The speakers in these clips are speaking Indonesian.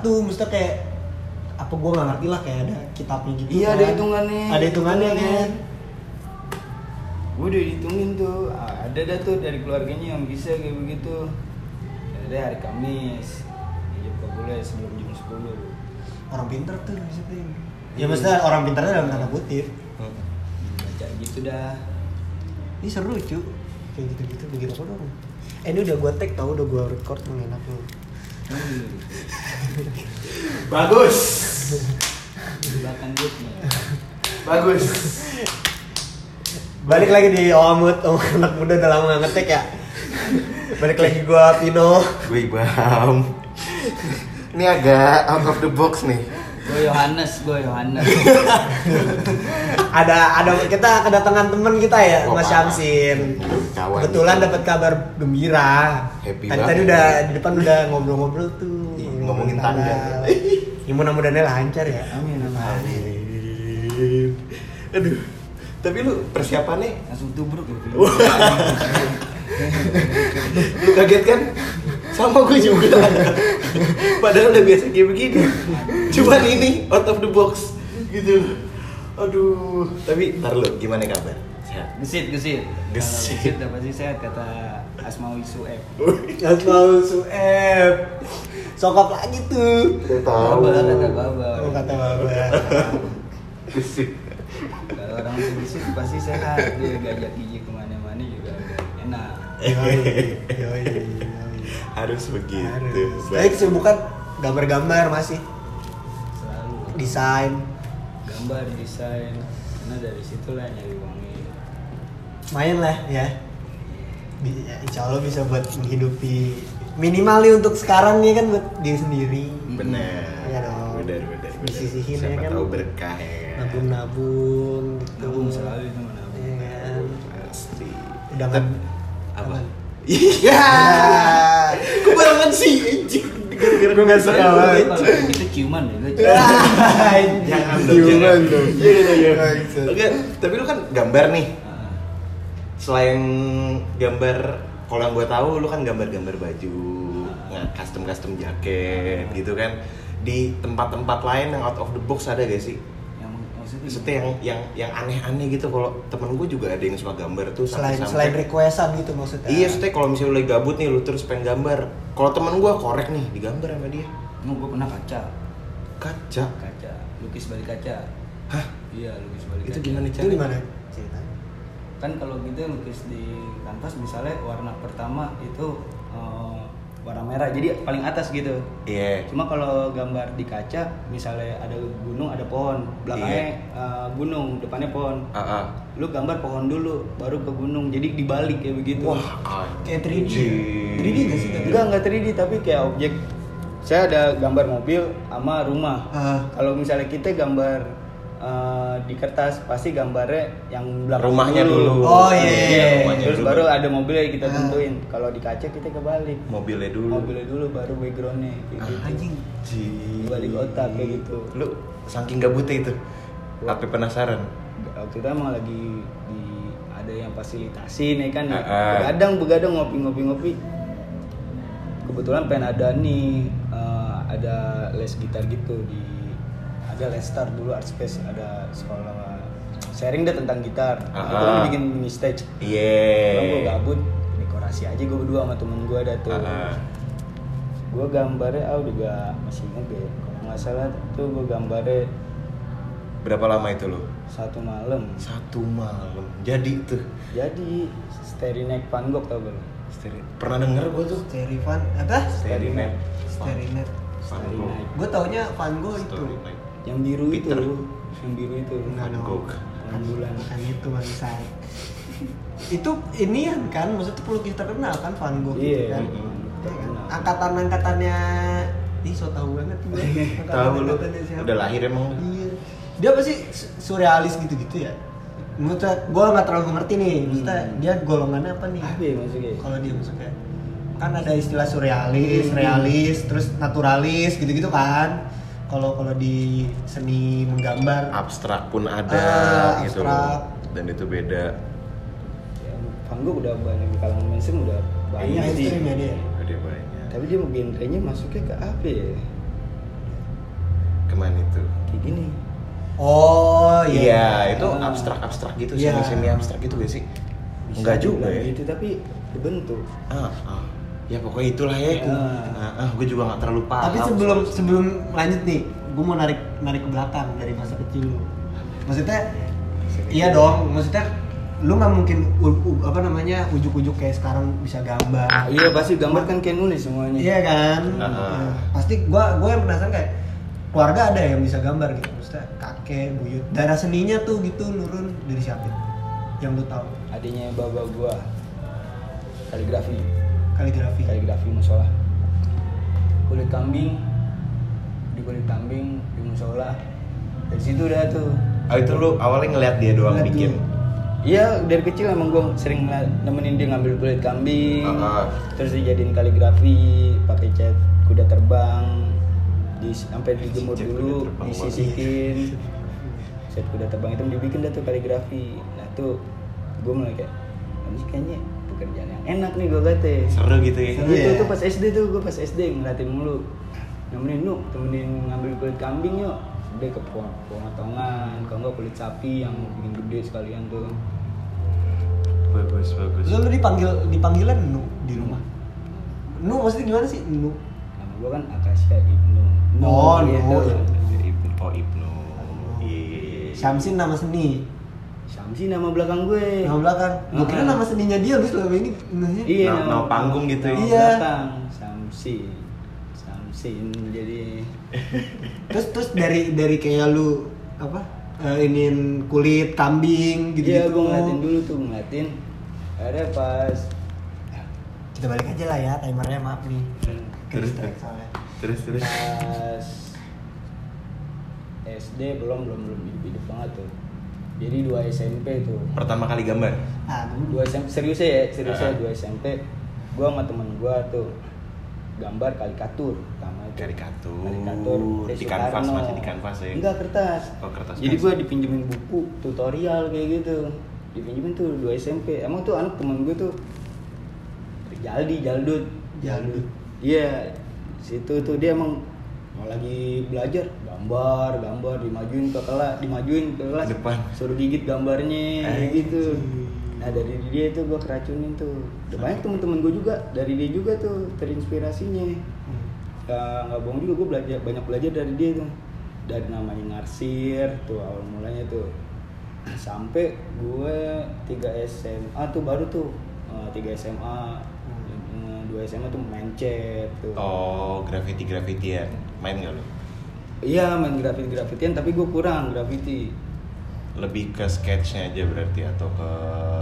tuh mesti kayak apa gua nggak ngerti lah kayak ada kitabnya gitu Iya kan. ada hitungannya. ada hitungannya kan Gue udah dihitungin tuh. Ada dah tuh dari keluarganya yang bisa kayak begitu. Ada hari Kamis. Iya gak boleh sebelum jam 10 orang pinter tuh maksudnya ya maksudnya orang pinternya dalam tanda kutip Baca gitu dah. ini seru cu kayak gitu gitu begitu apa dong eh ini udah gua tag tau udah gua record mengenak lu Hmm. Bagus. Belakang. Bagus. balik lagi di Omut Om anak muda udah lama ngetek ya balik lagi gua Pino Gue Ibam. Ini agak out of the box nih. Gue Yohanes, gue Yohanes. ada ada kita kedatangan teman kita ya Oh, Mas. Syamsin Kawan. kebetulan dapat kabar gembira Happy tadi banget. tadi udah di depan udah ngobrol-ngobrol tuh Ih, ngobrol-ngobrol ngomongin tanggal. ya mudah-mudahan lancar ya Amin, amin. Amin. Aduh. Tapi lu persiapannya Langsung tubruk ya. Vin. lu kaget kan? Sama gue juga. Padahal udah biasa kayak begini. Cuman ini out of the box gitu. Aduh. Tapi ntar lu gimana kabar? Sehat. Gesit, gesit. Gesit. gesit udah pasti sehat kata Asmawi Sueb. Asmaul Sueb sokap lagi tuh Udah Baba kata baba. oh, kata baba Gesit. Kalau orang tuh gesit pasti sehat. Dia gajak gigi ke mana-mana juga udah enak. Yoi, yoi. Harus begitu. Harus. Baik sih bukan gambar-gambar masih Selalu. desain Gambar, desain. Karena dari situlah nyari uangnya. main lah ya ya, insya Allah bisa buat menghidupi minimal nih untuk sekarang nih kan buat diri sendiri Bener. Iya dong. Bener, bener. Disisihin ya kan. tahu berkah ya. nabung-nabung gitu Nabung selalu itu nabung. Iya kan Pasti. udah apa? Apa? Iya. Barengan sih anjing? Gua nggak suka banget. kita ciuman ya, gue Jangan Ciuman dong. Jangan, jangan. Bangsat. Oke, tapi lu kan gambar nih. Ah, Selain gambar, kalau yang gue tahu lu kan gambar-gambar baju, nggak custom custom jaket gitu kan. Di tempat-tempat lain yang out of the box ada gak sih? Maksudnya yang yang yang aneh-aneh gitu. Kalau temen gue juga ada yang suka gambar tuh selain sampai-sampai- selain requestan gitu maksudnya Iya, maksudnya kalau misalnya lu lagi gabut nih, lu terus pengen gambar. Kalau temen gua korek nih, digambar sama dia. Emang gue pernah kaca, Kaca. kaca, lukis balik kaca. Hah? Iya, lukis balik Itu kaca. gimana itu caranya? gimana ceritanya Kan kalau gitu lukis di kanvas misalnya warna pertama itu warna merah, jadi paling atas gitu. Iya. Cuma kalau gambar di kaca, misalnya ada gunung, ada pohon, belakangnya eh, gunung, depannya pohon. Ah, ah. Lu gambar pohon dulu, baru ke gunung. Jadi dibalik kayak begitu. Wah, kayak 3D anjing. 3D nggak sih Enggak, enggak 3D tapi kayak objek. Saya ada gambar mobil sama rumah. Ah. Kalau misalnya kita gambar eh, di kertas, pasti gambarnya yang belakang Rumahnya dulu. Oh, iya, iya, iya. rumahnya Terus dulu. baru ada mobilnya kita Ah. tentuin. Kalau di kaca kita kebalik. mobilnya dulu. Mobilnya dulu baru backgroundnya kayak Ah, gitu. anjing. Balik otak kayak gitu. Lu saking gabutnya itu. Tapi penasaran. Waktu itu emang lagi di ada yang fasilitasin ya kan Ah, ah. begadang begadang ngopi ngopi ngopi kebetulan pengen ada nih eh, ada les gitar gitu di ada les star dulu art space ada sekolah sharing deh tentang gitar Ah, itu kan bikin mini stage Iya. Orang gue gabut dekorasi aja gue berdua sama temen gue ada tuh Ah, ah. gue gambarnya ah udah gak masih inget deh kalau nggak salah tuh gue gambarnya Berapa lama itu lo? satu malam Satu malam. Jadi tuh. jadi Night Van Gogh tau gak? Steri- Pernah denger gua tuh? Sterifan apa Van Starry Gogh. Night. gue taunya Van Gogh itu. Yang biru Peter. itu yang biru itu Enggak Van dong. Bulan bukan itu bangsa itu ini kan maksudnya pelukis terkenal kan Van Gogh Iya, gitu kan mm-mm. Iya kan? angkatan-angkatannya Ih, so tau banget gue Tahu lu. Udah lahir emang. Iya. Dia pasti su- surrealis gitu-gitu ya. Menurut gue nggak terlalu ngerti nih. Maksudnya Hmm. dia golongannya apa nih? apa ya maksudnya Kalau dia maksudnya kan ada istilah surrealis, Hmm. realis, terus naturalis gitu-gitu kan. Kalau kalau di seni menggambar Abstrak pun ada Ah, gitu abstrak. loh. Dan itu beda. ya, Gogh udah banyak di kalangan mainstream udah banyak sih mainstream ya dia. Banyak. tapi dia genrenya masuknya ke apa ya gimana itu kayak gini Oh iya itu Ah. abstrak abstrak gitu Iya. semi semi abstrak gitu gak sih Bisa enggak juga ya gitu tapi dibentuk ah, ah. Ya pokoknya itulah ya Ah. ah, ah, gue juga nggak terlalu paham Tapi sebelum soal- sebelum lanjut nih, gue mau narik narik ke belakang dari masa kecil lu. Maksudnya, iya dong. Maksudnya, lu nggak mungkin u- u- apa namanya ujuk-ujuk kayak sekarang bisa gambar. iya pasti gambar kan kayak nulis semuanya Iya kan. Ah. Nah, pasti gua gua yang penasaran kayak keluarga ada yang bisa gambar gitu. Maksudnya kakek, buyut, darah seninya tuh gitu nurun dari siapa? Yang lu tahu? adanya baba gua kaligrafi Kaligrafi. kaligrafi musola kulit kambing di kulit kambing di musola dari situ udah tuh oh itu lu awalnya ngeliat dia doang Ngeliat bikin. Iya dari kecil emang gue sering nemenin dia ngambil kulit kambing, Ah, ah. terus dijadiin kaligrafi, pakai cat kuda terbang, di sampai dijemur dulu, disisikin, cat kuda terbang itu dibikin dah tuh kaligrafi. Nah tuh gue mulai kayak, ini kayaknya pekerjaan yang enak nih gue kata. seru gitu ya Seru. Itu ya? tuh pas SD tuh gue pas SD ngeliatin mulu, nemenin lu, temenin ngambil kulit kambing yuk. Udah ke pohon potongan, kalau nggak kulit sapi yang bikin gede sekalian tuh. bagus bagus Lu, lu dipanggil dipanggilan nu di rumah. Nu maksudnya gimana sih nu? Nama gue kan Akasia Ibnu. Nu, Oh, gitu. Nu, ya. Ibnu oh Ibnu iya Syamsin nama seni. Syamsi nama belakang gue. Nama belakang. Gua kira nama seninya dia lu selama ini. namanya. Iya, Nama- nama panggung gitu ya? Nama Iya. belakang Syamsi. Syamsin jadi Terus terus dari dari kayak lu apa? Eh, iniin kulit kambing gitu Iya, gitu. gue ngeliatin dulu tuh ngeliatin. Akhirnya pas Kita balik aja lah ya timernya maaf nih. Terus, Kestrek terus. soalnya. terus terus pas SD belum belum belum hidup hidup banget tuh. Jadi dua SMP tuh. pertama kali gambar? Ah, dua SMP seriusnya ya seriusnya Ah. dua SMP gua sama temen gua tuh gambar karikatur pertama itu. Karikatur. karikatur. Teh Di kanvas, masih di kanvas ya? enggak kertas. Oh, kertas jadi gua dipinjemin buku tutorial kayak gitu. Dipinjemin tuh dua SMP emang tuh anak temen gua tuh Jaldi Jaldut. Jaldut. iya situ tuh dia emang mau lagi belajar gambar gambar dimajuin ke kelas dimajuin ke kelas. Depan. suruh gigit gambarnya Anjing. gitu. Nah dari dia itu gua keracunin tuh. Udah banyak temen-temen gue juga dari dia juga tuh terinspirasinya. Hmm. Nggak- nggak bohong juga gue belajar banyak belajar dari dia tuh. Dari namanya ngarsir tuh awal mulanya tuh. Sampai gue 3 SMA tuh baru tuh eh, 3 SMA eh, dua SMA tuh main chat tuh. Oh graffiti graffitian main nggak lu iya main grafiti grafitian tapi gue kurang graffiti lebih ke sketchnya aja berarti atau ke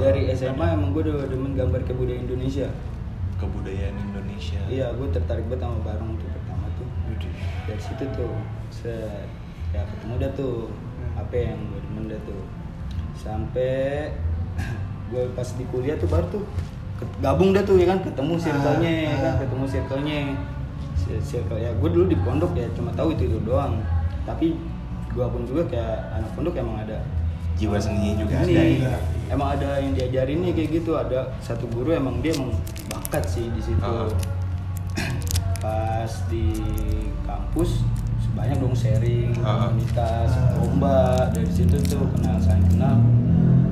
dari SMA emang gue udah demen gambar kebudayaan Indonesia. Kebudayaan Indonesia. Iya gue tertarik banget sama barong tuh pertama tuh. Widih. dari situ tuh se ya ketemu dah tuh. Hmm. apa yang gue demen dah tuh. Sampai gue pas di kuliah tuh baru tuh gabung dah tuh ya kan? Ketemu circle-nya ya kan? Ah. ketemu circle-nya circle ya gue dulu di pondok ya cuma tahu itu itu doang. Tapi gue pun juga kayak anak pondok emang ada jiwa seninya juga ini ada ya. emang ada yang diajarin nih kayak gitu. Ada satu guru emang dia emang bakat sih di situ. Ah. pas di kampus banyak dong sharing Ah. komunitas lomba. Dari situ tuh kenal saling kenal.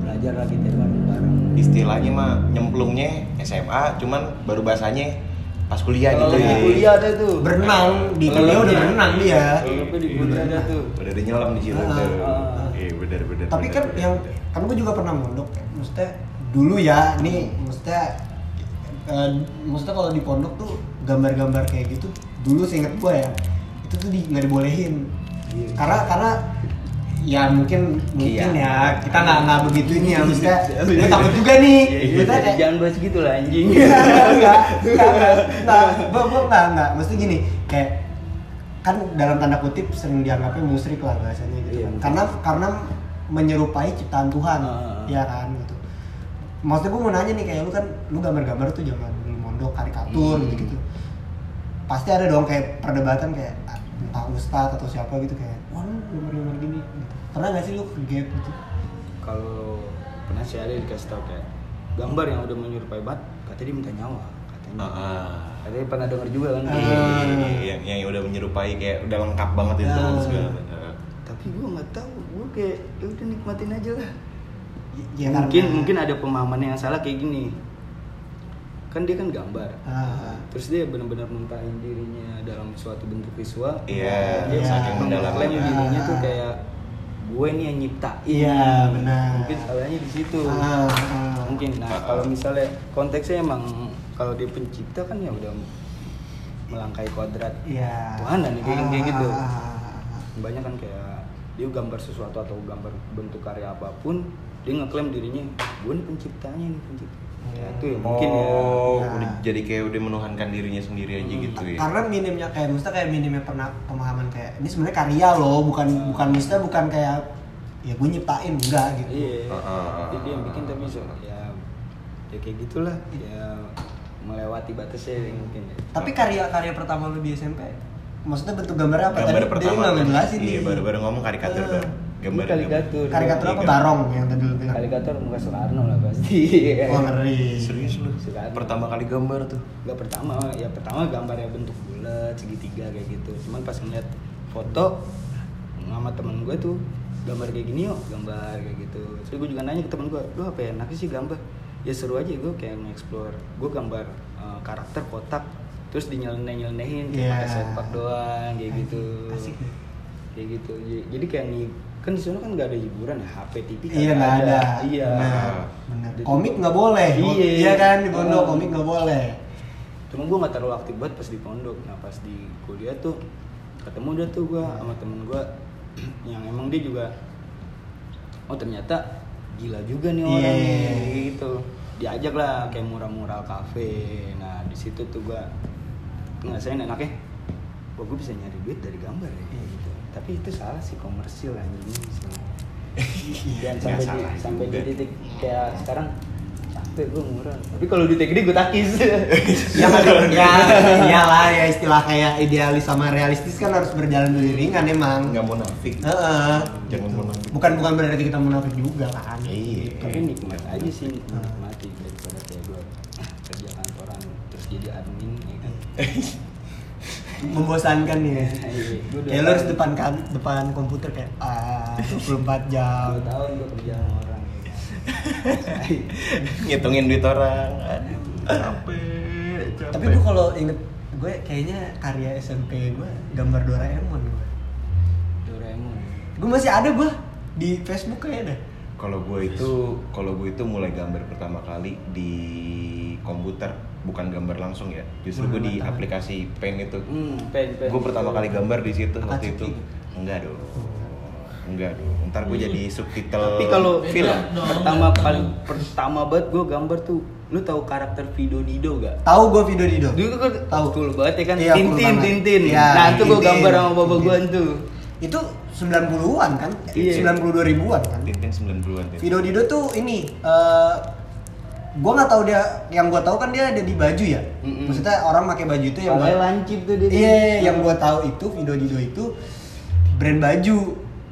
Belajar lagi dari bareng-bareng istilahnya mah nyemplungnya SMA cuman baru bahasanya pas kuliah gitu ya kuliah ada tuh Berenang di kuliah udah berenang dia. di kuliah ada tuh udah ada nyelam di situ Ah, tuh ah. iya benar benar Tapi kan yang kan gue juga pernah mondok ya. Maksudnya dulu ya, nih maksudnya eh, maksudnya kalau di pondok tuh gambar-gambar kayak gitu dulu seingat gue ya itu tuh di nggak dibolehin Iya. karena karena ya mungkin mungkin Iya. ya. Kita nggak nggak begitu ini ya. Maksudnya gue takut juga nih. Iya, iya, kayak- jangan bahas gitu lah anjing. Enggak enggak gua gua enggak enggak mesti gini kayak kan dalam tanda kutip sering dianggapnya musrik lah bahasanya gitu Iya, kan. karena karena menyerupai ciptaan Tuhan ya kan gitu. Maksudnya gue mau nanya nih kayak lu kan lu gambar-gambar tuh jangan lu mondok karikatur Hmm. gitu gitu pasti ada dong kayak perdebatan kayak ah, entah ustadz atau siapa gitu kayak wah lu gambar-gambar gini pernah gak sih lu ke gap gitu kalau pernah sih ada dikasih tau kayak gambar yang udah menyerupai bat katanya dia minta nyawa katanya ah. ada yang pernah denger juga kan Ah. Iya, iya, iya, yang, yang udah menyerupai kayak udah lengkap banget itu Ah. segala macam. tapi gue nggak tahu gue kayak ya udah nikmatin aja lah Ya, mungkin karena- mungkin ada pemahaman yang salah kayak gini kan dia kan gambar Ah. terus dia benar-benar numpahin dirinya dalam suatu bentuk visual Iya, dia saking mengklaim mendalamnya. dirinya tuh kayak gue nih yang nyiptain Iya, benar. mungkin salahnya di situ Ah, ah. mungkin nah Ah, kalau ah. misalnya konteksnya emang kalau dia pencipta kan ya udah melangkai kodrat Iya. Tuhan dan kayak kayak gitu Ah. banyak kan kayak dia gambar sesuatu atau gambar bentuk karya apa pun dia ngeklaim dirinya gue nih penciptanya nih pencipta ya itu ya mungkin ya oh, ya. udah jadi kayak udah menuhankan dirinya sendiri aja Hmm. gitu ya. karena minimnya kayak mesti kayak minimnya pernah pemahaman kayak ini sebenarnya karya loh bukan bukan mesti bukan kayak ya gue nyiptain enggak gitu iya ah, jadi dia yang bikin ah, tapi ah. so- ya ya kayak gitulah ya melewati batasnya ya mungkin ya. tapi karya-karya pertama lu di SMP maksudnya bentuk gambarnya apa Gambar tadi pertama dia nggak kan. ngejelasin Iya, baru-baru ngomong karikatur baru. Gambar Ini karikatur. karikatur apa Iya, barong yang tadi lu bilang karikatur muka Soekarno lah pasti oh ngeri Serius lu? Soekarno. Pertama kali gambar tuh. Gak pertama, ya pertama gambarnya bentuk bulat, segitiga kayak gitu. Cuman pas ngeliat foto sama temen gue tuh gambar kayak gini yuk, gambar kayak gitu. Terus gue juga nanya ke temen gue, lu apa ya enak sih gambar? Ya seru aja gue kayak nge-explore. Gue gambar eh, karakter kotak, terus dinyeleneh-nyelenehin kayak Iya. pakai sepak doang kayak gitu. asik deh. Kayak gitu. Jadi kayak nih kan di sana kan nggak ada hiburan ya, HP, TV kan iya nggak ada Iya. benar benar Jadi- komik nggak boleh Iya. iya kan di pondok Ah. komik nggak boleh cuma gue nggak terlalu aktif banget pas di pondok nah pas di kuliah tuh ketemu udah tuh gue sama temen gue yang emang dia juga oh ternyata gila juga nih orang Iya. nih gitu diajak lah kayak murah-murah kafe nah di situ tuh gue ngerasain enaknya wah gue bisa nyari duit dari gambar ya Iya. Tapi itu salah sih komersil anjing sih dan Nggak sampai di, salah sampai di titik kayak sekarang capek gue murah tapi kalau duitnya gede gue takis ya ada ya iyalah ya istilah kayak idealis sama realistis kan harus berjalan beriringan emang Nggak munafik. Heeh. Jangan munafik. bukan bukan berarti kita munafik juga kan Iya. tapi nikmat aja sih nikmati daripada kayak gue kerja kantoran terus jadi admin ya kan membosankan nih ya. Iya, gua udah ya lu harus depan kan depan komputer kayak ah 24 jam. Dua tahun gue kerja sama orang. Ngitungin duit orang. Capek. tapi gue kalau inget gue kayaknya karya SMP gue gambar Doraemon gue Doraemon. Gue masih ada gue di Facebook kayaknya deh. Kalau gue itu, kalau gue itu mulai gambar pertama kali di komputer, bukan gambar langsung ya. Justru gue di aplikasi Paint itu. hmm pen pen Gue pertama kali gambar di situ waktu itu. Enggak dong. Enggak dong. Ntar gue jadi subtitle tapi kalau film. pertama paling pertama banget gue gambar tuh lu tahu karakter Vido Dido gak? tahu gue video Dido Dulu kan Tahu. cool banget ya kan Iya, Tintin. Tintin. Iya, nah itu gue gambar sama bapak gue tuh. itu 90-an kan Iya. 92 ribuan kan Tintin 90-an. Tintin. Video Dido tuh ini eh gua nggak tahu dia yang gua tahu kan dia ada di baju ya Mm-mm. maksudnya orang pakai baju itu yang gua- lancip tuh dia. iya yang gua tahu itu Video Dido itu brand baju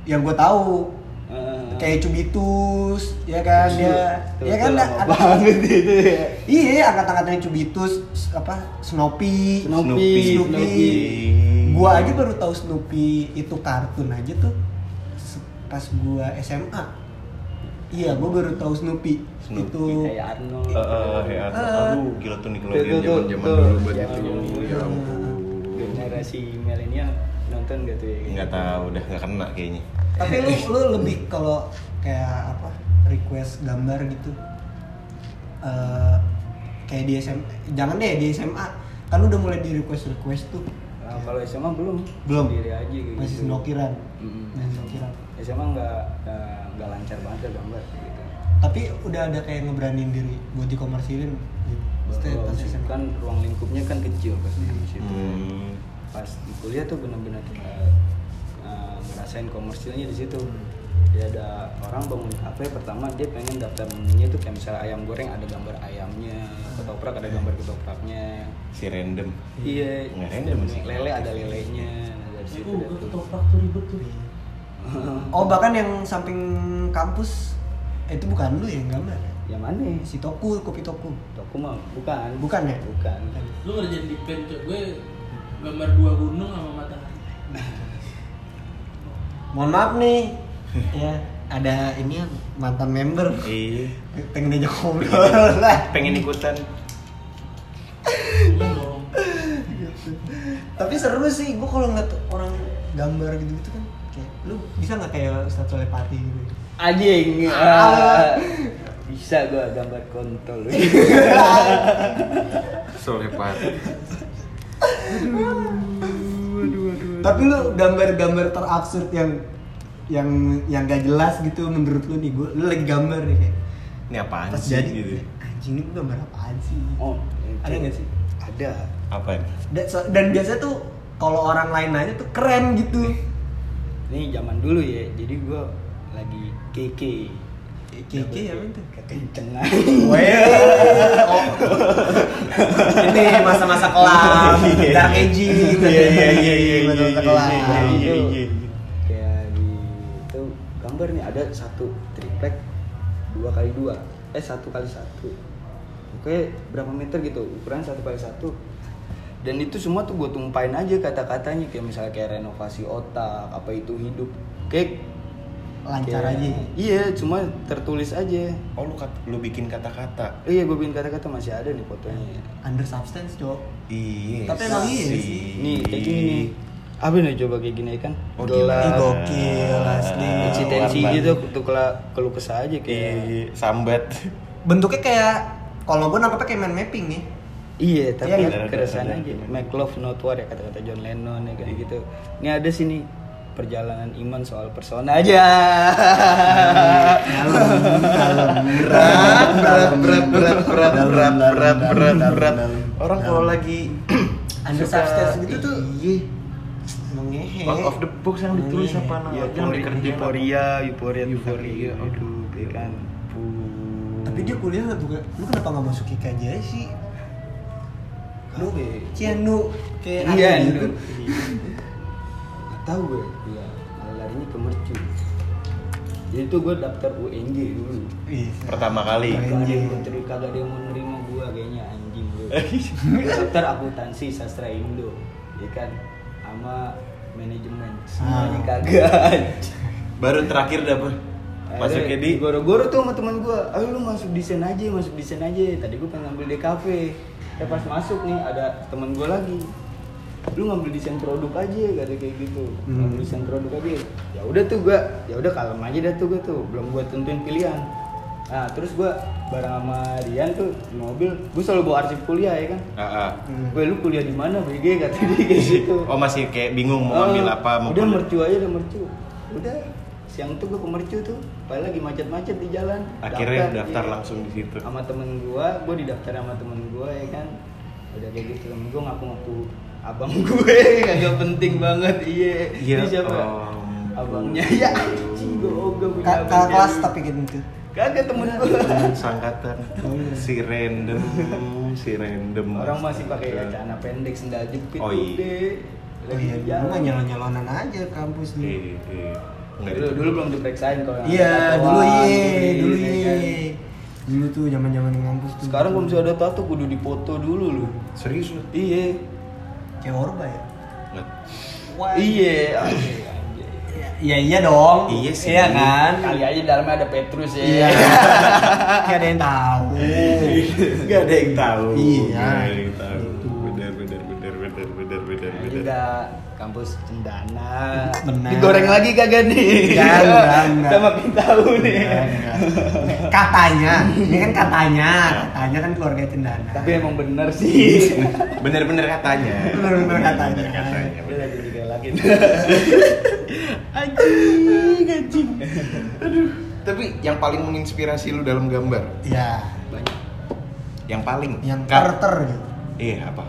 yang gua tahu Heeh. kayak Cubitus ya kan dia Tuh, ya kan ada- lama banget itu ya. iya angkat-angkatnya Cubitus apa Snoopy Snoopy, Snoopy. Snoopy. Gua aja baru tahu Snoopy itu kartun aja tuh pas gua SMA. Iya, gua baru tahu Snoopy. Snoopy Itu kayak Arnold. Eh, eh, ya, Eh. aduh, gila tuh Nickelodeon zaman-zaman dulu banget Zaman itu. dulu. Ya ampun. generasi milenial nonton gak tuh ya? Nggak tahu, udah nggak kena kayaknya. tapi lu lu lebih kalau kayak apa? request gambar gitu. eh kayak di SMA, jangan deh di SMA. Kan udah mulai di request-request tuh. Nah, kalau SMA belum. Belum. Sendiri aja gitu. Masih senokiran. Mm-mm. Masih senokiran. SMA nggak nggak- lancar banget ya gambar gitu. Tapi udah ada kayak ngeberanin diri buat dikomersilin gitu. Sih. SMA. kan ruang lingkupnya kan kecil pas di situ. Hmm. Pas di kuliah tuh benar-benar uh, uh, ngerasain komersilnya di situ. Ya ada orang bangun kafe pertama dia pengen daftar menunya tuh kayak misalnya ayam goreng ada gambar ayamnya, ketoprak ada gambar ketopraknya. Si random. Iya, Nggak random sih. lele ada lelenya. Dari situ Oh, ketoprak tuh ribet tuh. Oh bahkan yang samping kampus eh, itu bukan lu yang gambar ya? yang mana Si Toku, kopi Toku. toko mah bukan Bukan ya? bukan Lu ngerjain di pen cok gue gambar dua gunung sama matahari. Mohon maaf nih. ya, ada ini mantan member. Iya. Pengen diajak ngobrol lah. Pengen ikutan. Tapi seru sih, gua kalau ngeliat orang gambar gitu-gitu kan kayak lu bisa nggak kayak Ustadz Solepati gitu? Anjing ah. bisa gua gambar kontol Solepat. Tapi lu gambar-gambar terabsurd yang yang yang gak jelas gitu menurut lu nih, gua lu lagi gambar nih kayak Ini apaan pas sih jadi gitu? anjing ini gambar apaan sih? oh Ada nggak sih? ada Apaan? Dan, so- dan biasanya tuh kalau orang lain nanya tuh keren gitu. ini zaman dulu ya jadi gua keke Keke ya itu. kencengan Weh, oh. ini masa-masa kelam, dark aging, Iya, iya, iya, iya, masa-masa iya, kelam. iya, iya, iya, iya. kayak di itu gambar nih ada satu triplek dua kali dua eh satu kali satu oke berapa meter gitu ukuran satu kali satu dan itu semua tuh gue tumpahin aja kata-katanya kayak misalnya kayak renovasi otak apa itu hidup kayak Lancar kayak- aja. iya cuma tertulis aja Oh lu, kat, lu bikin kata-kata. iya gue bikin kata-kata masih ada nih fotonya Under substance, Cok. Iya. Tapi emang iya nih kayak gini nih apa nih coba kayak gini kan Oh, gelap gokil asli. eksistensi Lambat. gitu untuk keluh kesah aja kayak Iya, sambat. Bentuknya kayak kalau gue nangkepnya kayak mind mapping nih. Iya, tapi Iya, bener, keresahan aja. Make love not war ya kata-kata John Lennon ya kayak gitu. Ini ada sini perjalanan iman soal persona aja. Berat berat berat berat berat berat berat berat berat orang kalau lagi Under substance gitu tuh. iya Emang ngehe. out of the box yang ditulis apa namanya yang Euforia, dikerjain euforia, euforia, euforia. Euforia, Aduh, ya kan. Tapi dia kuliah nggak tuh? Lu kenapa nggak masuk IK aja sih? Lu. Cianu kayak Iya, tahu gue. Iya, malah larinya ke mercu. Jadi tuh gue daftar UNJ dulu. Ih, pertama kali. Kagak ada yang mau terima, kagak ada yang mau nerima gue kayaknya anjing gue. Gue daftar akuntansi sastra Indo, ya kan, sama manajemen. Semuanya Ah. kagak. baru terakhir dapet masuknya di goro-goro tuh sama teman gue ayo lu masuk desain aja masuk desain aja tadi gue pengen ngambil DKV eh pas masuk nih ada teman gue lagi lu ngambil desain produk aja gak ada kayak gitu. Hmm. ngambil desain produk aja. Ya udah tuh gue ya udah kalem aja dah tuh gue tuh. Belum gue tentuin pilihan. Nah terus gue bareng sama Rian tuh di mobil gue selalu bawa arsip kuliah ya kan? Ah, ah. Hmm. gue lu kuliah di mana BG? kata dia kayak gitu. Oh masih kayak bingung mau ambil Oh, apa mau udah kuliah. mercu aja udah mercu. Udah siang tuh gue ke mercu tuh. Padahal lagi macet-macet di jalan. Akhirnya daftar iya. langsung di situ. Sama temen gua gua didaftar sama temen gua ya kan? Udah kayak gitu temen gua ngaku-ngaku abang gue kagak penting banget iya Iya, ini siapa ampun. abangnya ya anjing gua ogah punya Ka- abang kakak kelas tapi gitu tuh. kagak temen gua sangkatan si random si random orang masih pakai celana pendek sendal jepit Oh, iya. udah Oh lagi iya, dulu mah nyalon-nyalonan aja kampus nih. Iya, iya. Nggak dulu, gitu. dulu belum diperiksain kalau yang Iya, dulu iya, dulu ya iya. Dulu tuh zaman-zaman ngampus tuh. sekarang kalau misalnya ada tato kudu dipoto dulu lu serius lu iya kayak Orba ya. Iya. Iya iya dong. Iya sih. Iya kan? kali aja dalamnya ada Petrus ya Iya. Kayak ada yang tahu. Gak ada yang tahu. Iya. Gak ada yang tahu. Benar, benar, benar, benar, benar, benar, Nah, benar. juga kampus Cendana Benar. digoreng lagi kagak nih Enggak, enggak, enggak. kita makin tahu nih Enggak, enggak. Katanya, ini kan katanya, katanya kan keluarga cendana. tapi emang bener sih Benar-benar katanya. Benar-benar katanya. Katanya. Dia lagi juga lagi Anjing, anjing. Aduh. Tapi yang paling menginspirasi lu dalam gambar? Iya, banyak Yang paling? yang Kak. terter gitu. Iya, apa?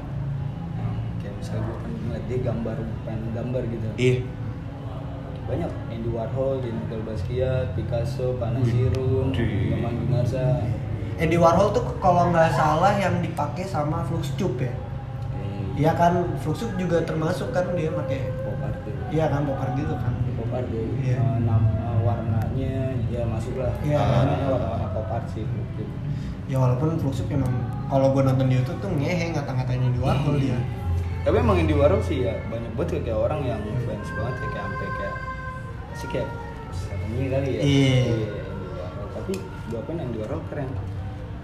kayak misalnya gue kan ngeliat dia gambar pengen gambar gitu Iya. banyak Andy Warhol, Jean-Paul Basquiat, Picasso, Panasirun, Wih. Gaman Gunarsa Andy Warhol tuh kalau nggak salah yang dipakai sama Fluxtube ya. Iya kan, Fluxtube juga termasuk kan dia pakai pop art ya. Iya kan, pop art gitu kan. pop art ya. Iya. Eh, nam- eh, warna-warnanya ya masuk lah Iya. warnanya warna-warna pop art sih gitu. ya walaupun Fluxus emang kalau gue nonton di YouTube tuh ngehe ngata-ngatain di Warhol dia tapi emang Andy Warhol sih ya banyak banget kayak orang yang fans banget ya kayak sampai kayak sih kayak ini kali ya Iya. Andy Warhol tapi gue pun Andy Warhol keren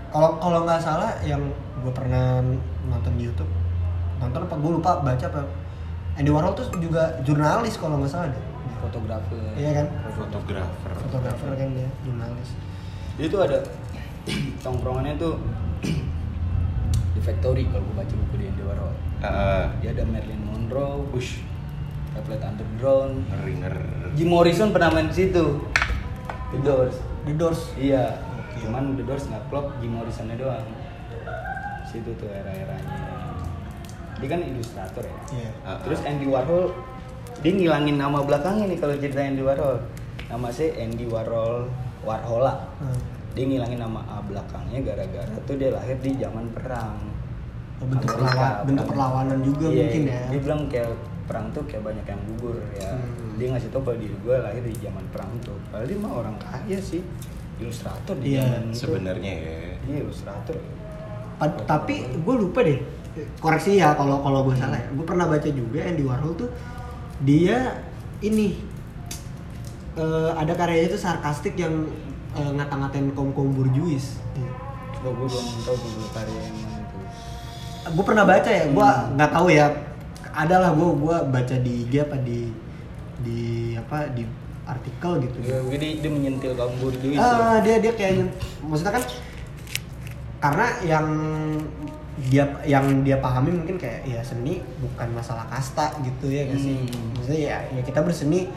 kalau kalau nggak salah yang gue pernah nonton di YouTube nonton apa gue lupa baca apa Andy Warhol tuh juga jurnalis kalau nggak salah deh fotografer Iya kan? Fotografer. fotografer kan dia jurnalis Jadi tuh ada tongkrongannya tuh di Factory kalau gue baca buku di Andy Warhol. Ah, Dia ada Marilyn Monroe, Ush, Tablet Underground, ngeri ngeri. Jim Morrison pernah main di situ. The Doors. The Doors Iya. Oke. Cuman The Doors nggak klop, Jim Morrisonnya doang. Situ tuh era-eranya. Dia kan ilustrator ya. Iya. Ah, Terus Andy Warhol dia ngilangin nama belakangnya nih kalau cerita Andy Warhol. Nama saya Andy Warhol Warhola. Hmm. Dia ngilangin nama A belakangnya gara-gara tuh dia lahir di zaman perang. Bentuk Amerika, perlawan- bentuk perlawanan juga Iya, mungkin ya. Dia bilang kayak perang tuh kayak banyak yang gugur ya. Hmm. Dia ngasih tau kalau diri gue lahir di zaman perang tuh. Padahal dia mah orang kaya sih, ilustrator di Iya, zaman itu. Sebenarnya ya. Iya ilustrator. Pa- tapi gue lupa deh koreksi ya kalau kalau gue salah ya gue pernah baca juga Andy Warhol tuh dia ini eh, ada karyanya tuh sarkastik yang eh, ngata-ngatain kaum kaum burjuis Gue gue belum tahu karya yang itu. Gue pernah baca ya gue Hmm. nggak tahu ya ada lah gue gua baca di IG apa di di apa di artikel gitu Dia, dia, dia menyentil kaum burjuis. ah dia dia kayak maksudnya kan karena yang dia yang dia pahami mungkin kayak ya seni bukan masalah kasta gitu ya gak sih Hmm. maksudnya ya, ya kita berseni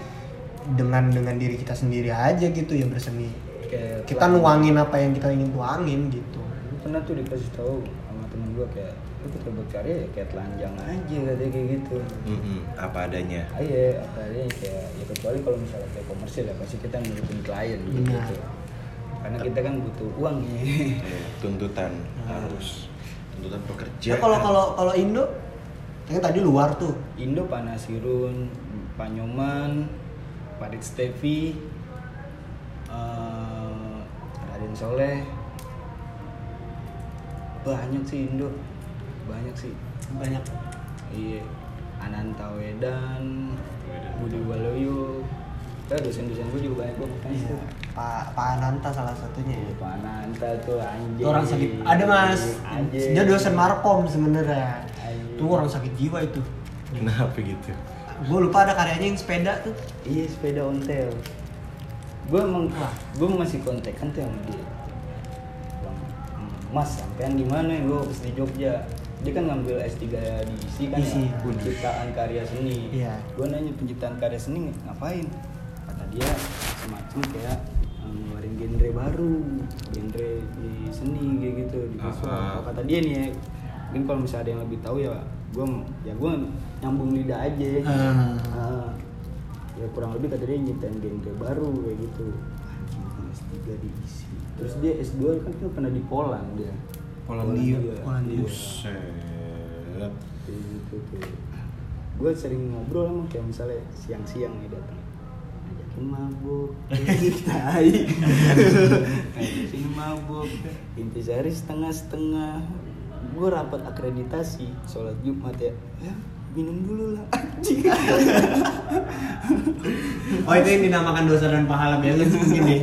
dengan dengan diri kita sendiri aja gitu ya berseni Kayak kita nuangin apa yang kita ingin tuangin gitu Gue pernah tuh dikasih tahu sama temen gue kayak lu kita berkarya ya kayak telanjang aja katanya kayak gitu. Mm-mm, apa adanya. ah iya apa adanya kayak ya kecuali kalau misalnya kayak komersil ya pasti kita nurutin klien gitu. Benar. karena kita kan butuh uang nih Eh, tuntutan harus tuntutan pekerja. nah kalau kalau kalau Indo kan tadi luar tuh. Indo Panasirun Panyoman Parit Stevi eh, Raden Soleh. Banyak sih Indo banyak sih banyak iya Ananta Wedan Budi Waluyo ya dosen-dosen gue juga banyak banget kan Iya. Pak Pak Ananta salah satunya ya. Pak Ananta tuh anjing orang sakit. Ada mas. anjing Dia dosen markom sebenarnya. Itu orang sakit jiwa itu. Kenapa gitu? Gue lupa ada karyanya yang sepeda tuh. iya sepeda ontel gue emang gue masih kontak kan tuh sama dia mas sampean di mana gue pas di Jogja dia kan ngambil S3 di ISI kan ISI. ya penciptaan karya seni Iya. gue nanya penciptaan karya seni ngapain kata dia semacam kayak eh, ngeluarin genre baru genre di seni kayak gitu di visual Ah. Kalau kata dia nih ya mungkin kalau misalnya ada yang lebih tahu ya gue ya gue nyambung lidah aja Ah. Ah. ya kurang lebih kata dia nyiptain genre baru kayak gitu anjing kan S3 diisi terus dia S2 kan dia pernah di Poland dia Polandia. Polandia. Buset. gitu tuh. Gue sering ngobrol sama kayak misalnya siang-siang nih datang. Ngajakin mabuk. Tai. Ngajakin mabuk. Intisari setengah-setengah. Gue rapat akreditasi sholat jumat ya. Ya minum dulu lah. Anjing. Oh itu yang dinamakan dosa dan pahala. Balance mungkin ya.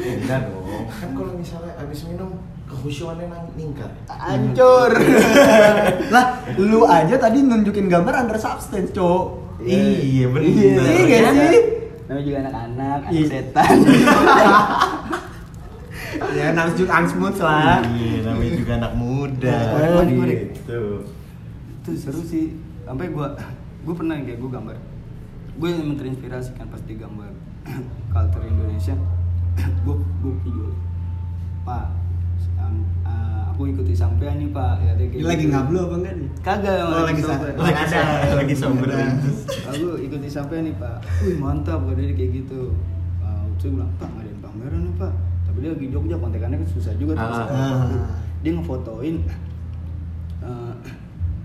Enggak dong. Kan kalau misalnya habis minum kehusuannya nang- ningkat. hancur lah, lu aja tadi nunjukin gambar under substance, Cok. Iya, bener. Iya, iya gak Namanya- sih? namanya juga anak-anak anak Iya. setan Ya, nangsjut angsmuts lah. Iya, namanya juga anak muda. Korek. Gitu. itu seru sih sampai gua gua pernah kayak gua gambar gue yang terinspirasi kan pas dia gambar culture Indonesia gua gua video pak ah, aku ikuti sampean nih pak ya Ini lagi ngablu apa enggak nih? kagak Oh, lagi sober. lagi ada. lagi sober. aku ikuti sampean nih pak wih mantap kata dia kayak gitu uh, saya bilang pak ngadain pameran nih pak tapi dia lagi Jogja kontekannya kan susah juga tuh Ah. Ah. dia ngefotoin eh,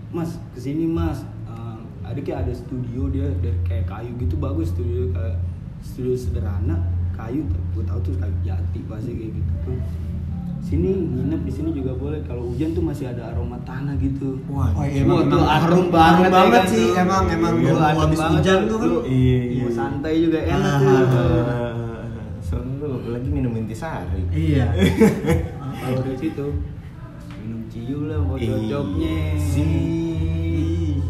mas ke sini mas Eh, ada kayak ada studio dia dari kayak kayu gitu bagus studio kayak studio sederhana kayu gue tahu tuh kayu jati pasti kayak gitu tuh sini nginep di sini juga boleh kalau hujan tuh masih ada aroma tanah gitu Wah, oh, iya, emang, tuh harum banget, banget, ya kan sih, tuh. emang emang Iya, adem habis banget hujan tuh, tuh kan. Iya, iya. santai juga enak Ah, tuh Eh, seru lagi minum intisari. Iya. kalau dari situ minum ciu lah cocoknya Si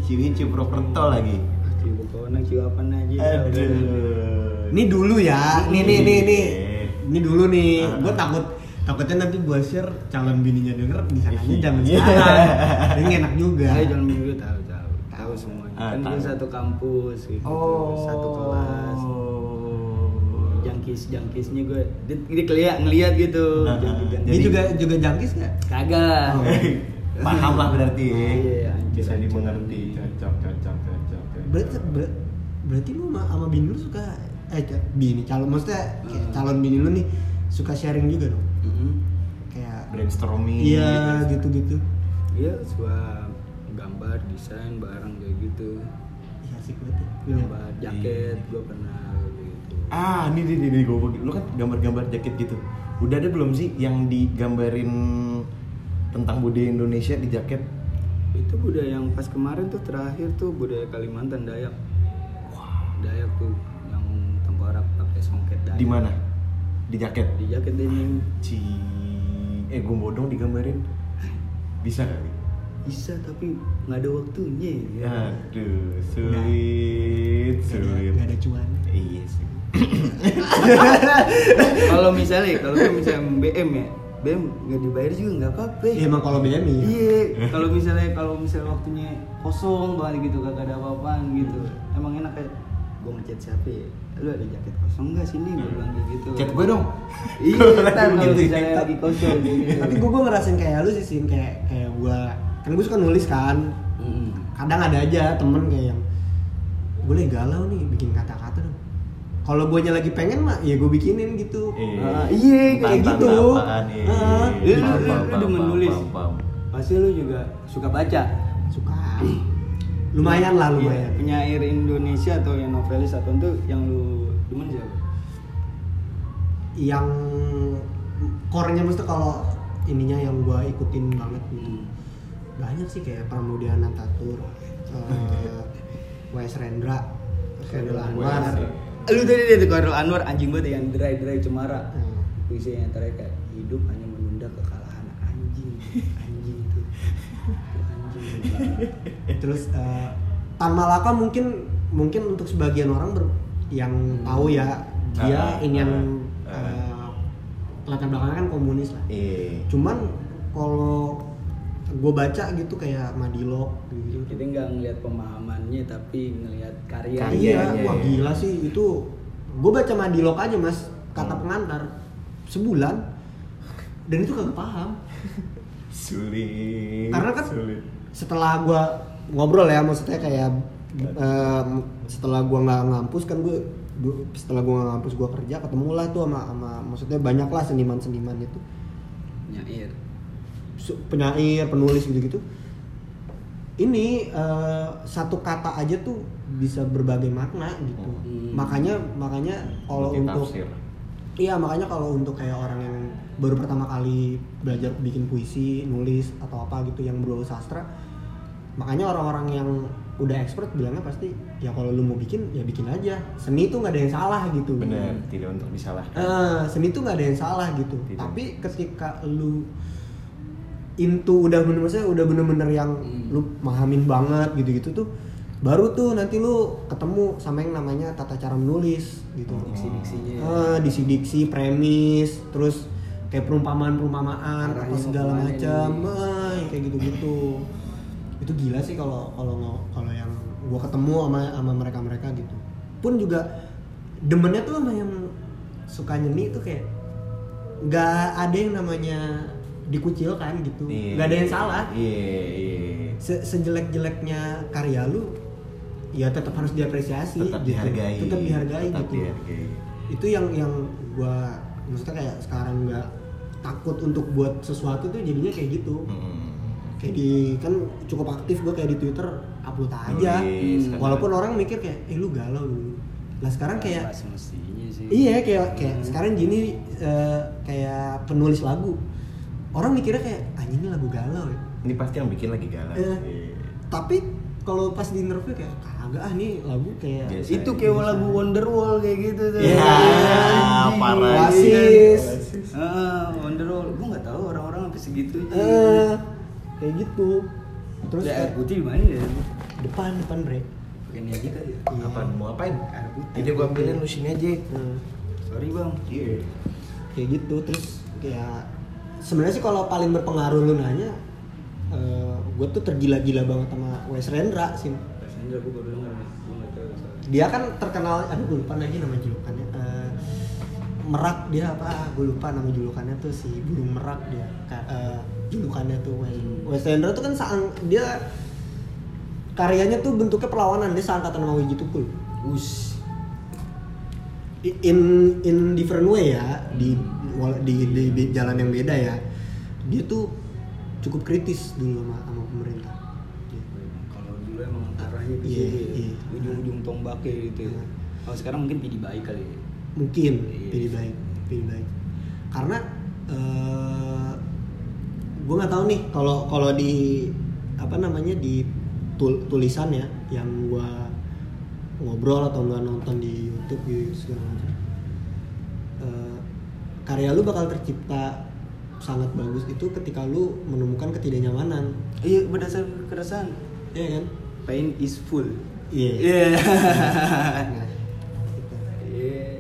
Ciwi Ciu Prokerto lagi. ciu pokoknya ciu apa aja Aduh. Ini dulu ya, nih nih nih nih, Iya. ini dulu nih. Ah. Gue takut takutnya nanti gue share calon bininya denger bisa aja zaman Iya. sekarang. Ini enak juga. Ayo jangan minggu tahu tahu tahu semuanya. Ah, kan tahu. gue satu kampus gitu, Oh. satu kelas. Jangkis jangkisnya gue, dia, dia keliat ngeliat gitu. Ah, ah, Ini Jadi- juga juga jangkis nggak? Kagak. Oh. Paham lah berarti. Iya, anjir, Bisa dimengerti. Cocok, cocok, cocok. Berarti ber- berarti lu sama, sama bini lu suka eh bini calon maksudnya kayak calon bini lu nih suka sharing juga dong. Mm-mm. Kayak brainstorming. iya gitu-gitu. Iya, suka gambar, desain bareng kayak gitu. Iya asik banget. ya. Punya Gambar jaket, gue pernah gitu. Ah, ini nih, nih, nih, gue, lu kan gambar-gambar jaket gitu. Udah ada belum sih yang digambarin tentang budaya Indonesia di jaket? Itu budaya yang pas kemarin tuh terakhir tuh budaya Kalimantan Dayak. Dayak tuh yang tengkorak pakai songket Dayak. Di mana? Di jaket. Di jaket denim. Ci, eh gue bodong digambarin. Bisa kali? Bisa tapi nggak ada waktunya ya. Aduh, sulit, ada, sulit. nggak ada cuan. Iya sih. kalau misalnya kalau misalnya BM ya, BM nggak dibayar juga nggak apa-apa. Iya emang kalau BM iya. Iya, kalau misalnya kalau misalnya waktunya kosong banget gitu kagak ada apa-apaan gitu. Emang enak kayak gue ngechat siapa ya? Lu ada jaket kosong nggak sini? Gue bilang kayak gitu. Chat gue dong. Iya, ntar kalau Gitu. misalnya lagi kosong gitu. Tapi gue gue ngerasain kayak lu sih Sin kayak kayak gue kan gue suka nulis kan. Mm. Kadang ada aja temen kayak yang lagi galau nih bikin kata-kata dong. Kalau gue lagi pengen mah ya gue bikinin gitu. Ah, iya, kayak gitu. apaan, iya. Ah. Lu, lu, lu, demen nulis. Pasti lu juga suka baca. Suka. Lumayan lah lumayan. Iya, penyair Indonesia atau yang novelis atau itu yang lu demen siapa? Yang core-nya mesti kalau ininya yang gue ikutin banget gitu. Banyak sih kayak Pramudia Nantatur, eh, W.S. Rendra, Khairul Anwar. Lu tadi tuh Khairul Anwar anjing banget yang dry dry cemara. Hmm. Puisi yang terakhir kayak hidup hanya menunda kekalahan anjing. Terus eh, Tan Malaka mungkin mungkin untuk sebagian orang ber- yang tahu ya dia Ah, ini yang ah, eh, latar belakangnya kan komunis lah. Iya. Cuman kalau gue baca gitu kayak Madilog gitu. Kita nggak ngelihat pemahamannya tapi ngelihat karya. Karya. Iya, wah gila sih itu. Gue baca Madilog aja mas, kata Hmm. pengantar sebulan dan itu kagak paham. Sulit. Karena kan sulit. Setelah gua ngobrol ya maksudnya kayak em, setelah gua nggak ngampus kan gue setelah gua nggak ngampus gua kerja ketemu lah tuh sama sama maksudnya banyak lah seniman-seniman itu Nyair. Su- penyair penulis gitu-gitu ini eh, satu kata aja tuh bisa berbagai makna gitu Hmm. makanya makanya kalau untuk. Iya makanya kalau untuk kayak orang yang baru pertama kali belajar bikin puisi, nulis atau apa gitu yang berbau sastra, makanya orang-orang yang udah expert bilangnya pasti ya kalau lu mau bikin ya bikin aja. Seni itu nggak ada yang salah gitu. Benar, tidak untuk disalahkan. Eh, seni itu nggak ada yang salah gitu. Tidak. Tapi ketika lu into udah bener maksudnya udah bener-bener yang Hmm. lu mahamin banget gitu-gitu tuh baru tuh nanti lu ketemu sama yang namanya tata cara menulis gitu. Oh. Diksi-diksinya. Eh, diksi-diksi, premis, terus kayak perumpamaan-perumpamaan apa Arahnya segala macam, eh, kayak gitu-gitu. Itu gila sih kalau kalau kalau yang gua ketemu sama sama mereka-mereka gitu. Pun juga demennya tuh sama yang suka nyeni itu kayak nggak ada yang namanya dikucilkan gitu. Iya. nggak ada yang salah. Iya, iya. Se- sejelek-jeleknya karya lu ya tetap harus diapresiasi Tetap gitu. dihargai. tetap dihargai Tetap gitu dihargai. itu yang yang gua maksudnya kayak sekarang nggak takut untuk buat sesuatu tuh jadinya kayak gitu Hmm. Kayak di kan cukup aktif gua kayak di twitter upload aja Nulis, walaupun orang mikir kayak eh lu galau dulu Lah sekarang kayak sih Iya kayak kayak Hmm. sekarang gini eh, kayak penulis lagu orang mikirnya kayak anjing ini lagu galau ya. Ini pasti yang bikin lagi galau. Eh, Iya. Tapi kalau pas di interview kayak kagak ah nih lagu kayak Biasa. itu kayak lagu Wonderwall kayak gitu tuh Iya, parah. Oasis. ah Wonderwall gue nggak tahu orang-orang sampai segitunya eh kayak gitu. Terus ya air putih di mana ya depan depan bre. pakai niat kita ya Iya. Apaan mau apain? air putih Jadi gua ambilin lu sini aja. Nah, sorry bang Iya. kayak gitu terus kayak sebenarnya sih kalau paling berpengaruh lu nanya gue tuh tergila-gila banget sama Wes Rendra sih Passenger gue baru dengar dia kan terkenal aduh gue lupa lagi nama julukannya Eh, merak dia apa? Gue lupa nama julukannya tuh si burung merak dia. Eh, julukannya tuh Wes. Wes Rendra tuh kan saang dia karyanya tuh bentuknya perlawanan dia seangkatan sama Wiji Tukul. Us. In in different way ya di wal- di, di, di jalan yang beda ya. Dia tuh cukup kritis dulu sama, sama pemerintah. Kalau dulu emang arahnya ke Iya, situ ya. iya. ujung-ujung tombaknya gitu ya. Iya. kalau sekarang mungkin pilih baik kali ya mungkin Iya. pilih baik pilih baik. Karena eh gue nggak tahu nih kalau kalau di apa namanya di tul- tulisan ya yang gue ngobrol atau nggak nonton di YouTube gitu segala macam Eh, karya lu bakal tercipta sangat bagus itu ketika lu menemukan ketidaknyamanan. Iya berdasar keresahan. Iya kan? Pain is full. Iya. Nah, gitu. Iya.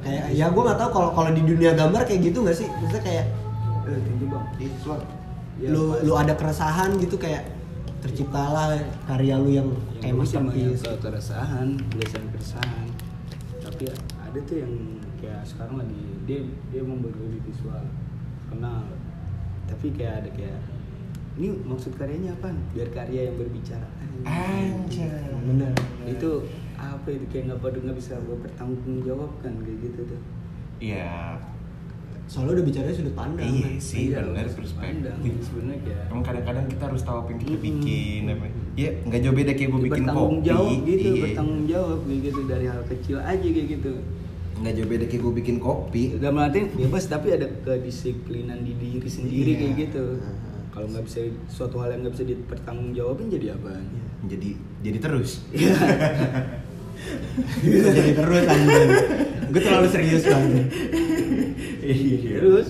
Kayak ya gue nggak tahu kalau kalau di dunia gambar kayak gitu nggak sih? Maksudnya kayak Eh, thank you bang. Ya, lu lu ada keresahan gitu kayak terciptalah karya lu yang kayak masterpiece ke keresahan belasan keresahan. Tapi ada tuh yang kayak sekarang lagi dia dia mau berbagi visual kenal. Tapi kayak ada kayak ini maksud karyanya apa? Biar karya yang berbicara. Anjay. bener. Itu apa itu kayak nggak pada nggak bisa gue bertanggung jawab kan kayak gitu tuh Iya. soalnya udah bicaranya sudut pandang Iya kan? sih, Iya, benar perspektif. sebenarnya kayak Emang kadang-kadang kita harus tahu apa yang kita bikin. apa. Ya nggak jauh beda kayak gue bikin bertanggung kopi. jawab gitu Iya. bertanggung jawab kayak gitu dari hal kecil aja kayak gitu Nggak jauh beda kayak gue bikin kopi. dalam arti bebas tapi ada kedisiplinan di diri sendiri Iya. kayak gitu Aha. kalau nggak bisa suatu hal yang nggak bisa dipertanggungjawabin jadi apa Iya. Jadi jadi terus. Jadi terus anjing gue terlalu serius banget Iya. terus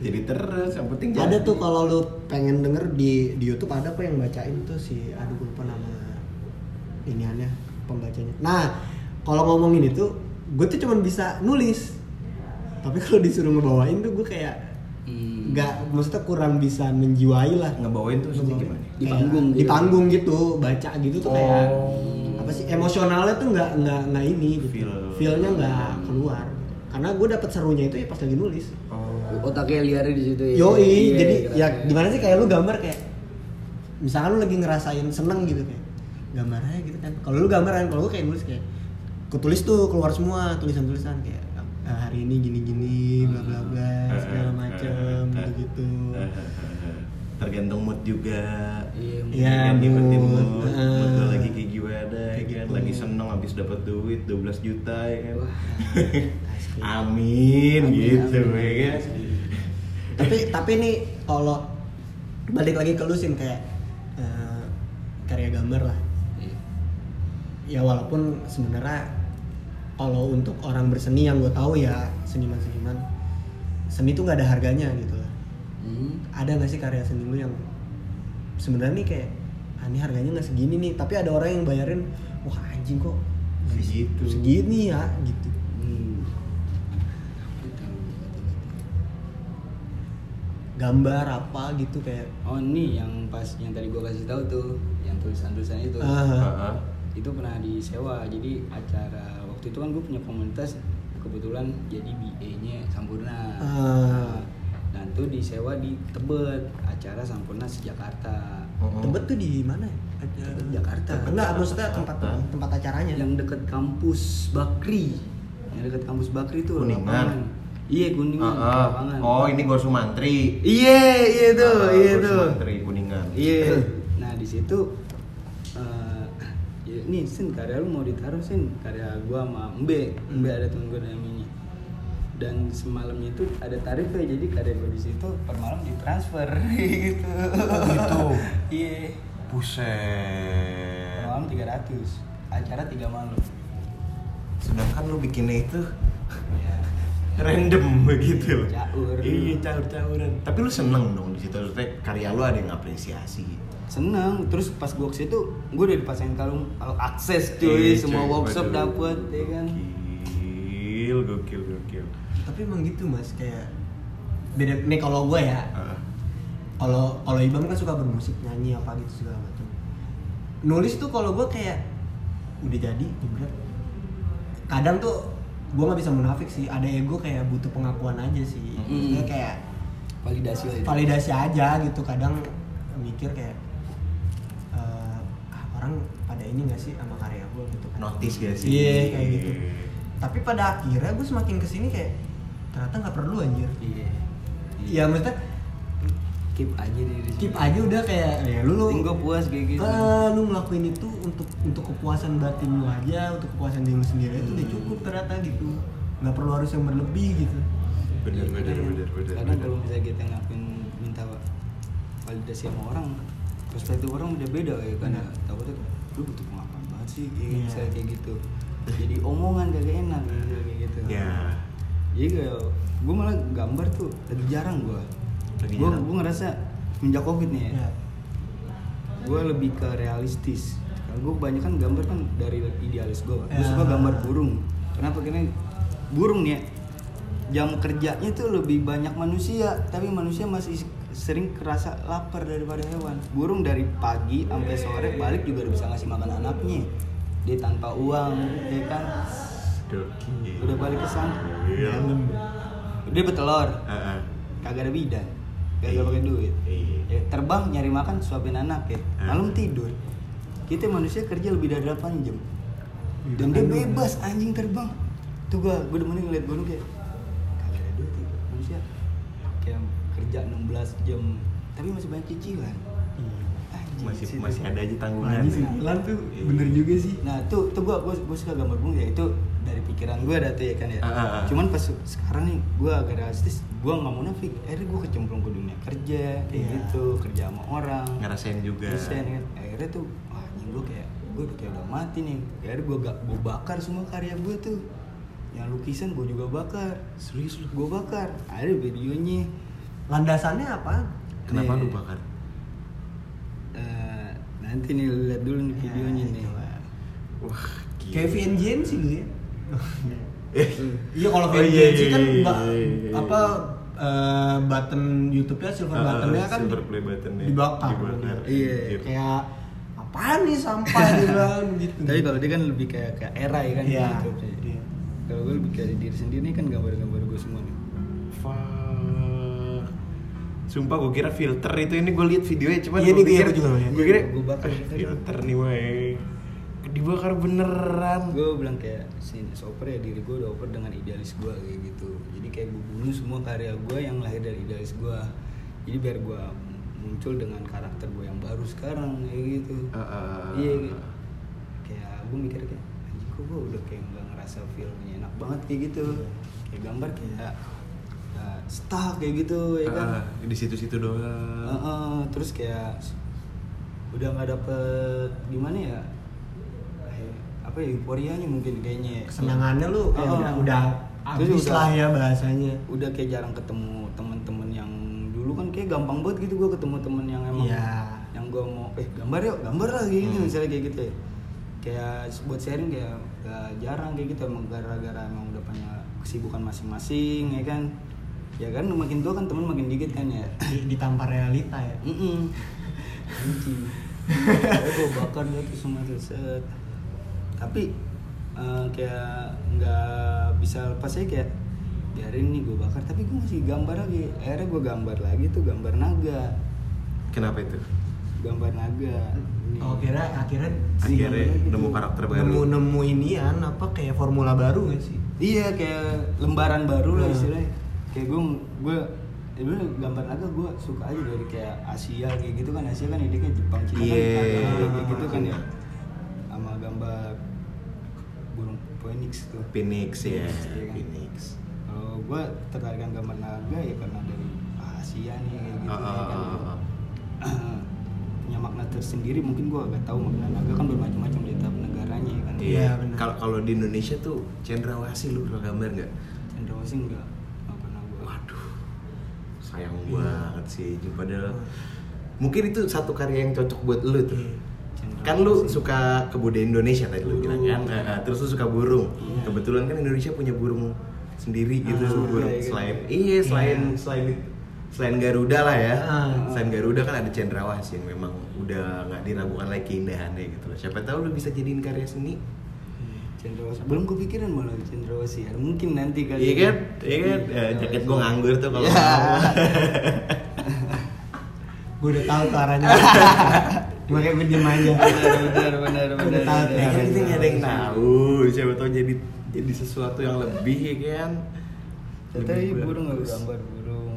Jadi terus. Yang penting ada jadi. tuh kalau lu pengen denger di di YouTube ada kok yang bacain tuh si aduh gue lupa nama iniannya pembacanya nah kalau ngomongin itu gue tuh cuman bisa nulis tapi kalau disuruh ngebawain tuh gue kayak hmm, nggak maksudnya kurang bisa menjiwai lah ngebawain tuh maksudnya gimana? Di panggung di gitu. panggung gitu baca gitu tuh kayak Oh. Apa sih emosionalnya tuh nggak nggak nggak ini gitu Feel. feelnya nggak keluar karena gue dapet serunya itu ya pas lagi nulis Oh. otaknya liar di situ ya yoi Iya, jadi kerasa. ya gimana sih kayak lu gambar kayak misalkan lu lagi ngerasain seneng gitu kayak gambar aja gitu kan kalau lu gambar kan kalau gue kayak nulis kayak kutulis tuh keluar semua tulisan-tulisan kayak "Ah, hari ini gini-gini bla bla bla segala macem gitu gitu Tergantung mood juga. Iya, Iya, kan dipetin mood. mood. Heeh. Mood lagi kayak gimana ya kan? gitu. Lagi seneng habis dapat duit 12 juta ya kan. Wah. Amin, Amin, gitu amin. ya kan. tapi tapi nih kalau balik lagi ke lu Sin, kayak eh, karya gambar lah Iya. ya walaupun sebenarnya kalau untuk orang berseni yang gue tahu ya seniman-seniman seni tuh nggak ada harganya gitu lah Hmm. ada nggak sih karya seni lu yang sebenarnya nih kayak ah, ini harganya nggak segini nih tapi ada orang yang bayarin wah anjing kok Segitu. segini ya gitu Hmm. gambar apa gitu kayak Oh ini yang pas yang tadi gua kasih tahu tuh, yang tulisan-tulisan itu. ah, Heeh. Itu pernah disewa. Jadi acara waktu itu kan gue punya komunitas kebetulan jadi BA-nya Sampurna. Ah. Dan tuh disewa di Tebet, acara Sampurna sejakarta. Heeh. Tebet tuh di mana ya? Tebet, Jakarta. Enggak, maksudnya tempat tempat acaranya. Yang deket kampus Bakri. Yang deket kampus Bakri tuh Kuningan. lapangan. Iya, Kuningan, Heeh. lapangan. Oh, ini Gor Sumantri. Iya, iya tuh, Ah, iya tuh. Sumantri Kuningan. Iya. Nah di situ eh, ya, nih sin karya lu mau ditaruh sin karya gua sama Mbe Mbe ada temen gua namanya dan semalamnya itu ada tarifnya jadi karya gua di situ per malam ditransfer gitu gitu? iya per Buset. malam 300 acara tiga malam Sedangkan lu bikinnya itu random begitu. Caur. Iya, caur-cauran. Tapi lu seneng dong di situ karya lu ada yang apresiasi. seneng terus pas gua ke situ gua udah dipasangin kalung kalau akses cuy Iya, semua cuy. workshop Waduh. dapet ya kan Gokil, gokil, gokil. tapi emang gitu mas kayak beda nih kalau gue ya Heeh. Kalau kalau Ibam kan suka bermusik nyanyi apa gitu segala macam. Nulis tuh kalau gue kayak udah jadi jebret kadang tuh gue nggak bisa munafik sih. Ada ego kayak butuh pengakuan aja sih. Maksudnya kayak validasi itu. validasi aja gitu. Kadang mikir kayak eh, ah, orang pada ini gak sih sama karya gue gitu kan. Notice gak sih? iya kayak gitu. Tapi pada akhirnya gue semakin ke sini kayak ternyata nggak perlu anjir. Iya. Ya maksudnya keep aja diri keep aja udah kayak ya lu lu. Gua puas kayak gitu. Ah, lu ngelakuin itu untuk untuk kepuasan batin lu aja untuk kepuasan diri lu sendiri itu udah cukup ternyata gitu. Nggak perlu harus yang berlebih gitu. Bener, bener, bener, bener. kadang kalau misalnya kita ngakuin minta validasi sama orang perspektif orang udah beda ya kan? Ya takutnya kayak, lu butuh pengakuan banget sih ya, Iya. misalnya kayak gitu. Jadi omongan kagak enak gitu, kayak gitu. Ya. jadi kayak gue malah gambar tuh lagi jarang gue gue gue ngerasa semenjak covid nih ya. Ya gue lebih ke realistis. Kalau gue kebanyakan gambar kan dari idealis gue gue Ya. suka gambar burung. Kenapa? Karena burung nih ya, jam kerjanya tuh lebih banyak manusia tapi manusia masih sering kerasa lapar daripada hewan. Burung dari pagi sampai sore balik juga udah bisa ngasih makan anaknya. Dia tanpa uang ya kan? Udah balik ke sana. Iya. dia bertelur Heeh. kagak ada bidan kagak pakai duit. Iya. ya, terbang nyari makan suapin anak ya. Malam tidur. Kita manusia kerja lebih dari 8 jam. Dan dia bebas anjing terbang. Tuh gua gua demenin ngeliat gunung kayak kagak ada duit ya. Manusia kayak kerja 16 jam tapi masih banyak cicilan. Anjing, Masih situ. masih ada aja tanggungan. Makanya sih Lan tuh bener juga sih. Nah tuh tuh gua gua, gua suka gambar burung ya itu dari pikiran gua ada tuh ya kan ya. Ah, ah, ah. Cuman pas sekarang nih gua agak realistis, gua nggak munafik. Akhirnya gua kecemplung ke dunia kerja kayak Iya. gitu, kerja sama orang. Ngerasain juga. Ngerasain kan. Akhirnya tuh wah anjing gua kayak gua udah kayak udah mati nih. Akhirnya gua gak gua bakar semua karya gua tuh. Yang lukisan gua juga bakar. Serius lu? Gua bakar. Ada videonya. landasannya apa Kenapa Nih. lu bakar? Eh, nanti nih lihat dulu nih videonya Ya, nih. Wah, gila. kayak VNGN sih ya iya kalau Oh, VNGN iya, sih iya, kan iya, ba- iya, iya. apa eh, button YouTube-nya silver Ah, buttonnya kan silver play buttonnya dibakar, dibakar. Iya. Anjir. kayak apaan nih sampah dia bilang gitu Tapi kalau dia kan lebih kayak kayak era ya kan Iya. YouTube sih. Iya. Kalau gue lebih kayak diri sendiri nih kan gambar-gambar gue semua nih. Fuck. Sumpah gue kira filter itu ini gue liat videonya cuman Iya, gue pikir juga gue kira Gue bakar. "Ah, filter nih wey dibakar beneran Gue bilang kayak si Soper ya diri gue udah over dengan idealis gue kayak gitu. Jadi kayak gue bunuh semua karya gue yang lahir dari idealis gue. Jadi biar gue muncul dengan karakter gue yang baru sekarang kayak gitu. Ah, ah. Iya. gitu. Kayak gue mikir kayak anjing kok gue udah kayak nggak ngerasa feelnya enak banget kayak gitu. Kayak gambar kayak ya, stuck kayak gitu ya kan. Di situ-situ doang Heeh, terus kayak udah nggak dapet gimana ya apa ya euforianya mungkin kayaknya kesenangannya lu kayak Heeh. udah habis udah- lah ya bahasanya udah kayak jarang ketemu teman-teman yang dulu kan kayak gampang banget gitu gua ketemu temen yang emang Iya. yang gua mau eh gambar yuk gambar lah gini Hmm. misalnya kayak gitu ya kayak buat sharing kayak gak jarang kayak gitu emang gara-gara emang udah punya kesibukan masing-masing ya kan ya kan makin tua kan temen makin dikit kan ya Di- ditampar realita ya Mm Anjing. Saya gue bakar dia tuh semua tuh set. Tapi eh, kayak nggak bisa lepas aja kayak biarin nih gue bakar. Tapi gue masih gambar lagi. Akhirnya gue gambar lagi tuh gambar naga. Kenapa itu? Gambar naga. Nih. oh kira akhirnya akhirnya gitu. nemu karakter baru. Nemu nemu inian apa kayak formula baru gak sih? Iya kayak lembaran baru lah Hmm. istilahnya. Kayak gue gue ya dulu gambar naga gue suka aja dari kayak Asia kayak gitu kan. Asia kan idenya Jepang Cina Iya. kan kayak gitu kan ya sama gambar burung phoenix tuh Phoenix ya, Iya kan? Phoenix. kalau gue tertarikan gambar naga ya karena dari Asia nih kayak gitu Ah, ya kan. ah. punya makna tersendiri mungkin gue agak tahu makna naga kan bermacam-macam di tiap negaranya ya kan Iya, Iya, benar. kalau kalau di Indonesia tuh cendrawasih lu pernah gambar nggak? cendrawasih enggak nggak pernah gue Waduh, sayang Iya. banget sih. Padahal mungkin itu satu karya yang cocok buat lu tuh. Iya. Kan lu suka kebudayaan Indonesia tadi lu bilang kan, Burung. Nah, terus lu suka burung. Iya. Kebetulan kan Indonesia punya burung sendiri gitu, Ah, burung iya, iya. selain iya selain Iya. selain selain Garuda lah ya. Ah. Selain Garuda kan ada cendrawasih yang memang udah nggak diragukan lagi keindahannya gitu loh. Siapa tahu lu bisa jadiin karya seni. cendrawasih belum kepikiran malah cendrawasih ya mungkin nanti kali Iya kan? Iya kan? Eh, jaket gua nganggur tuh kalau Iya. mau. gue udah tahu tuh arahnya makanya gue diem aja. Benar. Ya kan arahnya. kita nggak ada yang tahu, siapa tahu jadi jadi sesuatu yang lebih ya kan. Ini burung nggak gambar burung.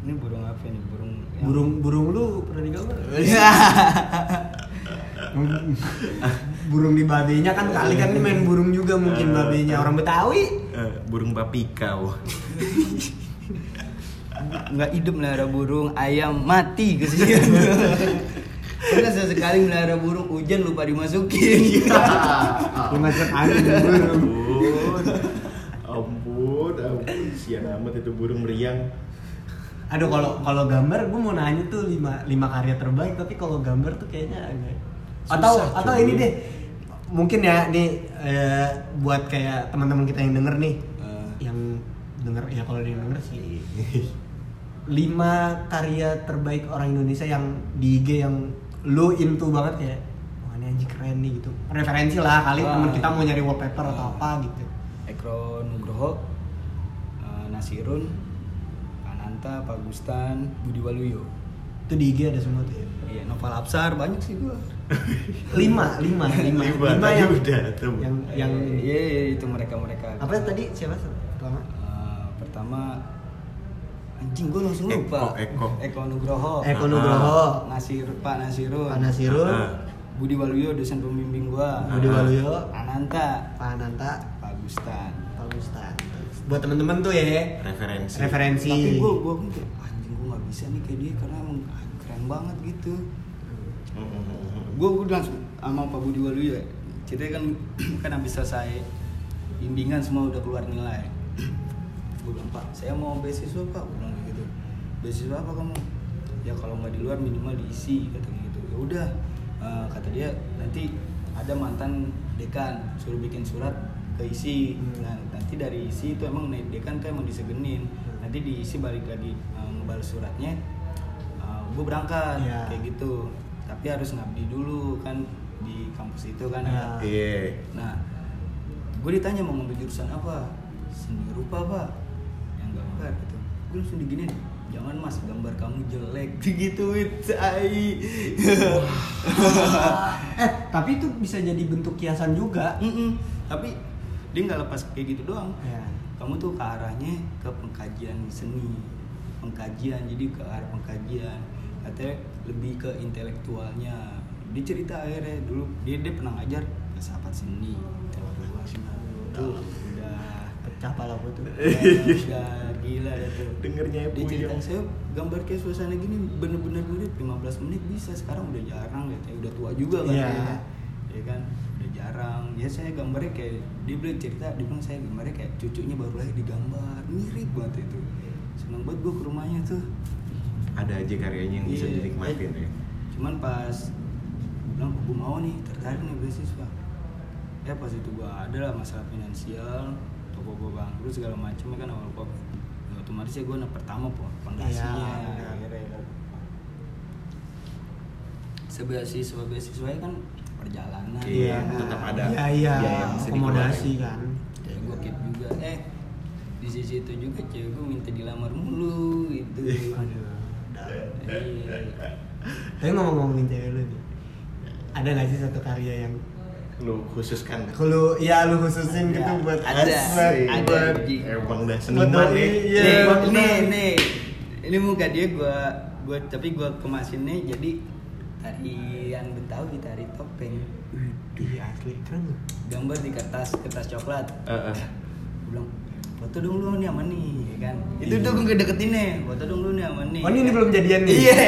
Ini burung apa nih burung yang- burung burung lu pernah digambar? Burung di babenya kan kali kan ini main burung juga mungkin babenya orang Betawi. Eh, burung papikau. nggak hidup melihara burung ayam mati kesian Pernah sesekali melihara burung hujan lupa dimasukin. Lu ngajak angin burung Ampun, ampun, sian amat itu burung meriang. aduh kalau kalau gambar gue mau nanya tuh lima lima karya terbaik tapi kalau gambar tuh kayaknya agak atau Susah, atau ini deh mungkin ya nih eh, buat kayak teman-teman kita yang denger nih Eh. yang denger ya kalau dia denger sih lima karya terbaik orang Indonesia yang di IG yang lu into banget kayak wah ini anjing keren nih gitu referensi lah kali Wah. teman kita mau nyari wallpaper atau apa gitu Ekro Nugroho eh, Nasirun Ananta Pagustan Budi Waluyo itu di IG ada semua tuh ya Iya, Novel Absar banyak sih gua. lima lima lima Lima, lima yang udah tuh. yang yang Iya, iya, itu mereka-mereka. apa tadi siapa pertama Eh, pertama anjing gua langsung Eko, lupa. Eko. Eko Nugroho. Eko Ah. Nugroho Nasir Pak Nasirun. Pak Nasirun Ah. Budi Waluyo dosen pembimbing gua. Budi Ah. Waluyo Ananta Pak Ananta Pagustan. Pak Ustad buat temen-temen tuh ya Referensi. referensi Tapi gua gua kayak anjing gua nggak bisa nih kayak dia karena emang keren banget gitu. gue udah langsung sama Pak Budi Waluyo ya ceritanya kan kan habis selesai bimbingan semua udah keluar nilai gue bilang Pak saya mau beasiswa Pak. Gue bilang kayak gitu. Beasiswa apa kamu? Ya kalau nggak di luar minimal diisi katanya gitu. Ya udah. Eh, kata dia nanti ada mantan dekan suruh bikin surat keisi Hmm. nah nanti dari isi itu emang naik dekan tuh emang disegenin. Nanti diisi balik lagi eh, ngebalas suratnya gue berangkat Iya. kayak gitu. Tapi harus ngabdi dulu kan di kampus itu kan ada. Iya. nah gue ditanya mau ngambil jurusan apa? Seni rupa pak gambar gitu. Gue langsung diginin jangan mas gambar kamu jelek. Digituin say eh tapi itu bisa jadi bentuk kiasan juga. Mm-mm. tapi dia nggak lepas kayak gitu doang. Ya. Kamu tuh ke arahnya ke pengkajian seni pengkajian jadi ke arah pengkajian. Katanya lebih ke intelektualnya. Dia cerita akhirnya dulu dia dia pernah ngajar filsafat seni intelektualnya tuh udah pecah pala gue tuh. Udah, udah gila dah tuh. Dengernya dia cerita saya gambar kayak suasana gini bener-bener mirip 15 menit bisa sekarang udah jarang katanya udah tua juga kan Iya. dia. ya. Kan? Udah jarang. Ya saya gambarnya kayak dia bilang cerita dia bilang saya gambarnya kayak cucunya baru lahir digambar mirip banget itu. Seneng banget gue ke rumahnya tuh. Ada aja karyanya yang bisa Iya. dinikmatin ya. cuman pas bilang gue mau nih tertarik nih beasiswa. Ya pas itu gue ada lah masalah finansial toko gue bangkrut segala macam ya kan awal covid ya, otomatis ya gue anak pertama po Iya, benar. akhirnya sebeasiswa beasiswa kan perjalanan. Iya, Nah, tetap ada iya iya. akomodasi kan. Ya gue keep juga. Eh di sisi itu juga cewek gue minta dilamar mulu gitu. Aduh dalam. iya. Tapi ngomong-ngomongin cewek lu nih ada nggak sih satu karya yang Lu khususkan. lu ya lu khususin gitu Ya, buat ada, Asik. ada, Buat-. Emang dah seniman ya. iya. nih, nih. Ini muka dia gua gua tapi gua kemasinnya jadi tarian Betawi, tari topeng. Iya asli keren gambar di kertas kertas coklat Heeh. Gua bilang foto dong lu nih sama nih ya kan itu tuh gue deketin nih foto dong lu nih sama nih Oh ini, ini belum jadian nih. iya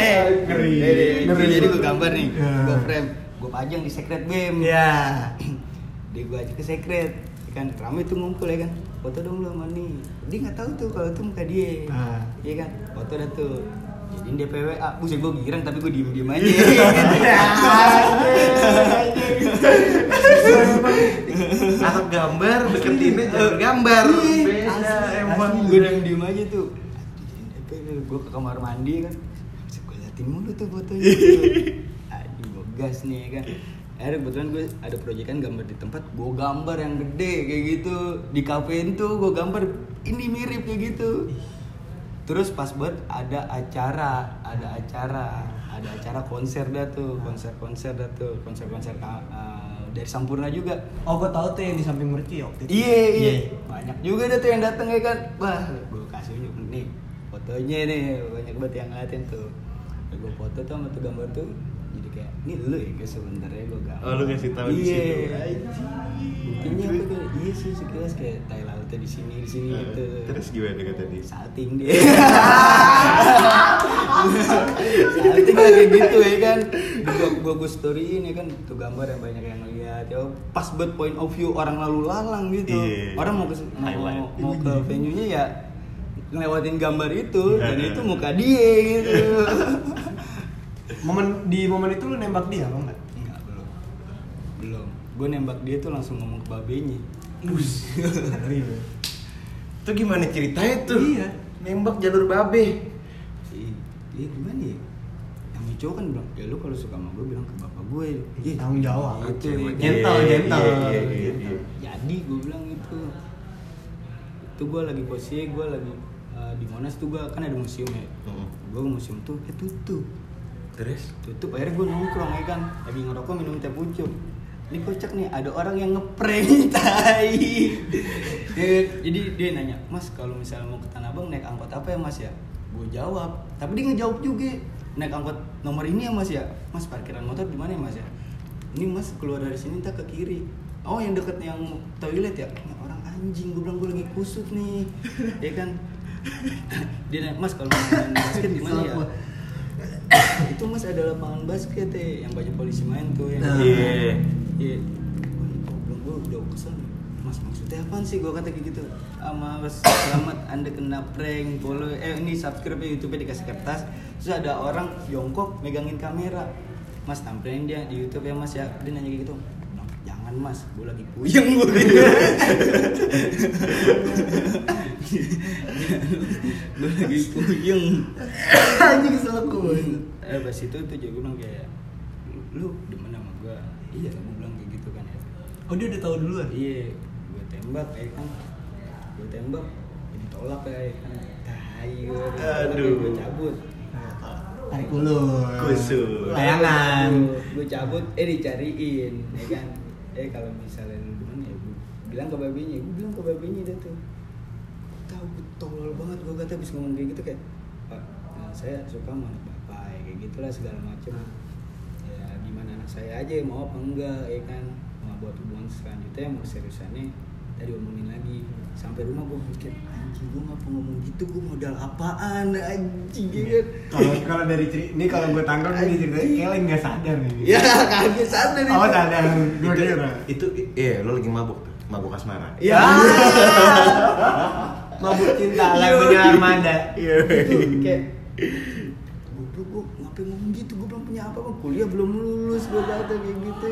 Ngeri. Jadi, Ngeri. jadi gue gambar nih Ya. gue frame gue pajang di secret game Iya. dia gue aja ke secret. Ya kan rame tuh ngumpul ya kan? Foto dong lu sama nih. Dia nggak tahu tuh kalau itu muka dia. Ah. iya kan? Foto dah tuh. Jadi dia PWA buset gue girang tapi gue diem diem aja Anak gambar deketinnya jangan gambar. Beda emang. gue diem diem aja tuh. Gue ke kamar mandi kan. Gue liatin mulu tuh fotonya gas nih ya kan. Akhirnya kebetulan gue ada proyekan gambar di tempat gue gambar yang gede kayak gitu. Di kafe itu gue gambar ini mirip kayak gitu. Terus pas buat ada acara ada acara ada acara konser dah tuh konser konser dah tuh konser konser dari Sampurna juga. Oh gue tahu tuh yang di samping Mercu ya waktu itu. Iya iya. Banyak juga ada tuh yang dateng ya kan. Wah gue kasih unjuk. Nih fotonya nih banyak banget yang ngeliatin tuh. Gue foto tuh sama tuh gambar tuh ini lu ya guys sebenarnya gue gambar. Oh, lu kasih tahu di iya. situ. Buktinya apa tuh? Iya sih sekilas kayak tai lautnya di sini di sini gitu. Eh, Terus gimana kata dia? salting dia. salting kayak gitu ya kan. Gua gua, gua storyin ya kan tuh gambar yang banyak yang lihat ya pas buat point of view orang lalu lalang gitu. Iya. Orang mau ke mau, mau ke venue-nya ya ngelewatin gambar itu dan Iya. itu muka dia gitu. Momen di momen itu lu nembak dia apa enggak? Enggak, belum. Belum. Gue nembak dia tuh langsung ngomong ke babenya. Bus. Itu gimana ceritanya tuh? Iya. Nembak jalur babe. Iya, iya gimana ya? Yang cowok kan bilang, ya lu kalau suka sama gue bilang ke bapak gue. Iya, tanggung jawab. Itu, Iya, ya. Gentle, iya, gentle. iya, iya, iya, iya. Jadi gue bilang itu. Itu gue lagi posisi, gue lagi uh, di Monas tuh gue kan ada museum ya. Mm. Gue ke museum tuh, eh tutup. Terus? Tutup, akhirnya gue nongkrong ya kan. Lagi ngerokok minum teh pucuk. Ini kocak nih, ada orang yang ngeprank tai. Jadi dia nanya, Mas kalau misalnya mau ke Tanah Abang naik angkot apa ya Mas ya? Gue jawab, tapi dia ngejawab juga naik angkot nomor ini ya Mas ya? Mas parkiran motor di mana ya Mas ya? Ini Mas keluar dari sini tak ke kiri. Oh yang deket yang toilet ya? Ini orang anjing, gue bilang gue lagi kusut nih, ya kan? dia nanya, Mas kalau mau main basket di mana ya? itu mas ada lapangan basket ya yang banyak polisi main tuh yang Nah. Iya. iya. Wah, belum gue udah kesel mas maksudnya apaan sih? Gue kata kayak gitu. Ah mas selamat anda kena prank follow. Eh ini subscribe ya youtube dikasih kertas. Terus ada orang jongkok megangin kamera. Mas tampilin dia di youtube ya mas ya. Dia nanya kayak gitu. Jangan mas. Gue lagi puyeng gue gue lagi puyeng Anjing selaku. eh pas itu tuh gue bilang kayak lu demen sama gue iya gue bilang kayak gitu kan ya Oh dia udah tahu duluan. iya gue tembak ya kan gue tembak ditolak ya kan tai gue Aduh. gue cabut Tarik ulur. Kusut. Layangan. gue cabut eh dicariin ya kan eh kalau misalnya lu demen ya gue bilang ke babinya gue bilang ke babinya dia tuh tahu gue tolol banget gue kata habis ngomong kayak gitu kayak pak nah, saya suka sama anak bapak ya kayak gitulah segala macem ya gimana anak saya aja mau apa enggak ya kan mau buat hubungan selanjutnya mau seriusannya tadi omongin lagi sampai rumah gue pikir anjing gue ngapa ngomong gitu gue modal apaan anjing ya kan Kalau kalau dari cerita ini kalau gue tangkap nih ceritanya kayak lagi nggak sadar nih. ya kaget sadar Oh itu. sadar. Gue Itu, kira. itu iya lo lagi mabuk tuh, mabuk asmara. Ya. Mabuk cinta lagunya Armada. Iya. itu kayak goblok gue ngapain ngomong gitu gue belum punya apa-apa kuliah belum lulus gue kata kayak gitu